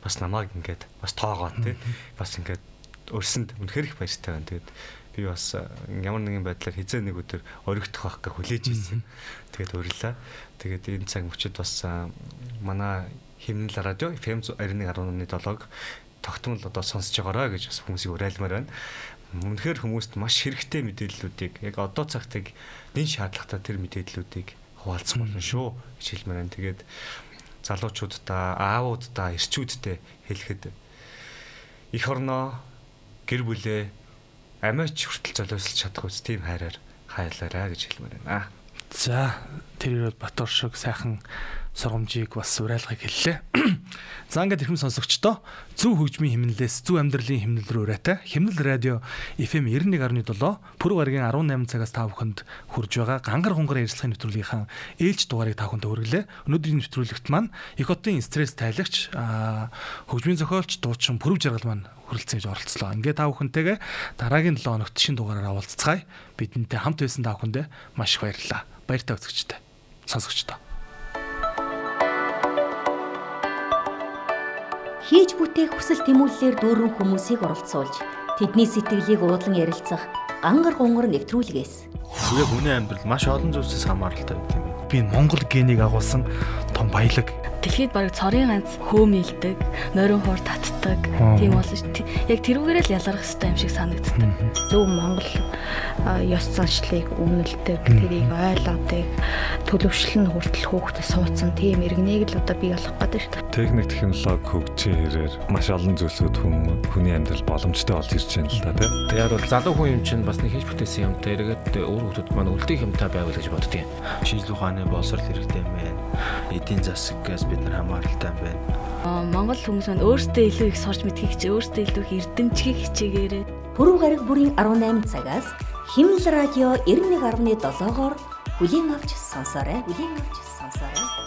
бас намайг ингээд бас тоогоо тий бас ингээд өрсөнд үнэхээр их баяртай байна. Тэгээд би бас э, ямар нэгэн байдлаар хизээ нэг өдөр оригдох байх гэж хүлээж ирсэн. Тэгээд урилаа. Тэгээд энэ цаг мөчид бас э, манай химнэл радио FM 91.7-г тогтмол одоо сонсож байгаараа гэж бас хүмүүсийг уриалмаар байна. Үнэхээр хүмүүст маш хэрэгтэй мэдээллүүдийг яг одоо цагт яг нэн шаардлагатай тэр мэдээллүүдийг хуваалцах болно шүү гэж хэлмээр байна. Тэгээд залуучуудаа, аавуудаа, эрчүүдтэй хэлэхэд эх орноо гэр бүлээ амиач хүртэл золиослж чадах үс тийм хайраар хайлаарай гэж хэлмээр байна. За тэр ирээд Батор шиг сайхан сургамжийг бас уриалгыг хэллээ. [CLEARS THROAT] За ингээд ирхэм сонсогчдоо зөв хөгжмийн химнэлээс зөв амьдралын химнэл рүү ураатай химнэл радио FM 91.7 пүрэв гарагийн 18 цагаас та бүхэнд хүрж байгаа гангар хунгар ярилцлагын нэвтрүүлгийнхаа ээлж дугаарыг та бүхэнд хүргэлээ. Өнөөдрийн нэвтрүүлэгт маань их хотын стресс тайлагч хөгжмийн зохиолч дуучин пүрэв жаргал маань хүрэлцэн гэж оролцлоо. Ингээд та бүхэнтэйгээ дараагийн 7 хоногт шин дугаараар уулзцгаая. Бидэнтэй хамт байсан та бүхэндээ маш их баярлалаа. Баяртай үзэгчтэй. Сонсогчдоо. Хийж бүтээх хүсэл тэмүүллээр дүүрэн хүмүүсийг оролцуулж тэдний сэтгэлийг уудлан ярилцах гангар гонгор нэвтрүүлгээс Тэгээ хүний амьдрал маш олон зүйлсээс хамааралтай гэдэг юм. Би Монгол генийг агуулсан том баялаг Дэлхийд бараг цорын ганц хөөмилдэг, нойрон хуур татдаг тийм болно шүү. дээ. Яг тэрүүгээрээ л ялгарх хэрэгтэй юм шиг санагддаг. зөв Монгол ёс заншлыг өмнөлдөг, тэрийг ойлгодог, төлөвшлөн хүртэл хүүхдэд суудсан тийм иргэнийг л одоо бий болох гэдэг шүү дээ. Техник технологи хөгжсөн хэрээр маш олон зүйлсүүд хүм хүний амьдрал боломжтой болж ирж байна л да тий. Тэгээд бол залуу хүн юм чинь бас нэг хийж бүтээсэн юм тэргээд өөр хүмүүс маань үлдээх юмтай байвал гэж боддгийн. Шинжлэх ухааны боловсрол хэрэгтэй юм байна. Эдийн засагаас бид нар хамааралтай байна. Монгол хүмүүс маань өөрсдөө илүү их сурч мэдхийг чи өөрсдөө илүү их эрдэмчгийг хичээгээрээ Пүрэв гараг бүрийн 18 цагаас Химнэл радио 91.7-оор бүлийн авч сонсоорой. Бүлийн авч сонсоорой.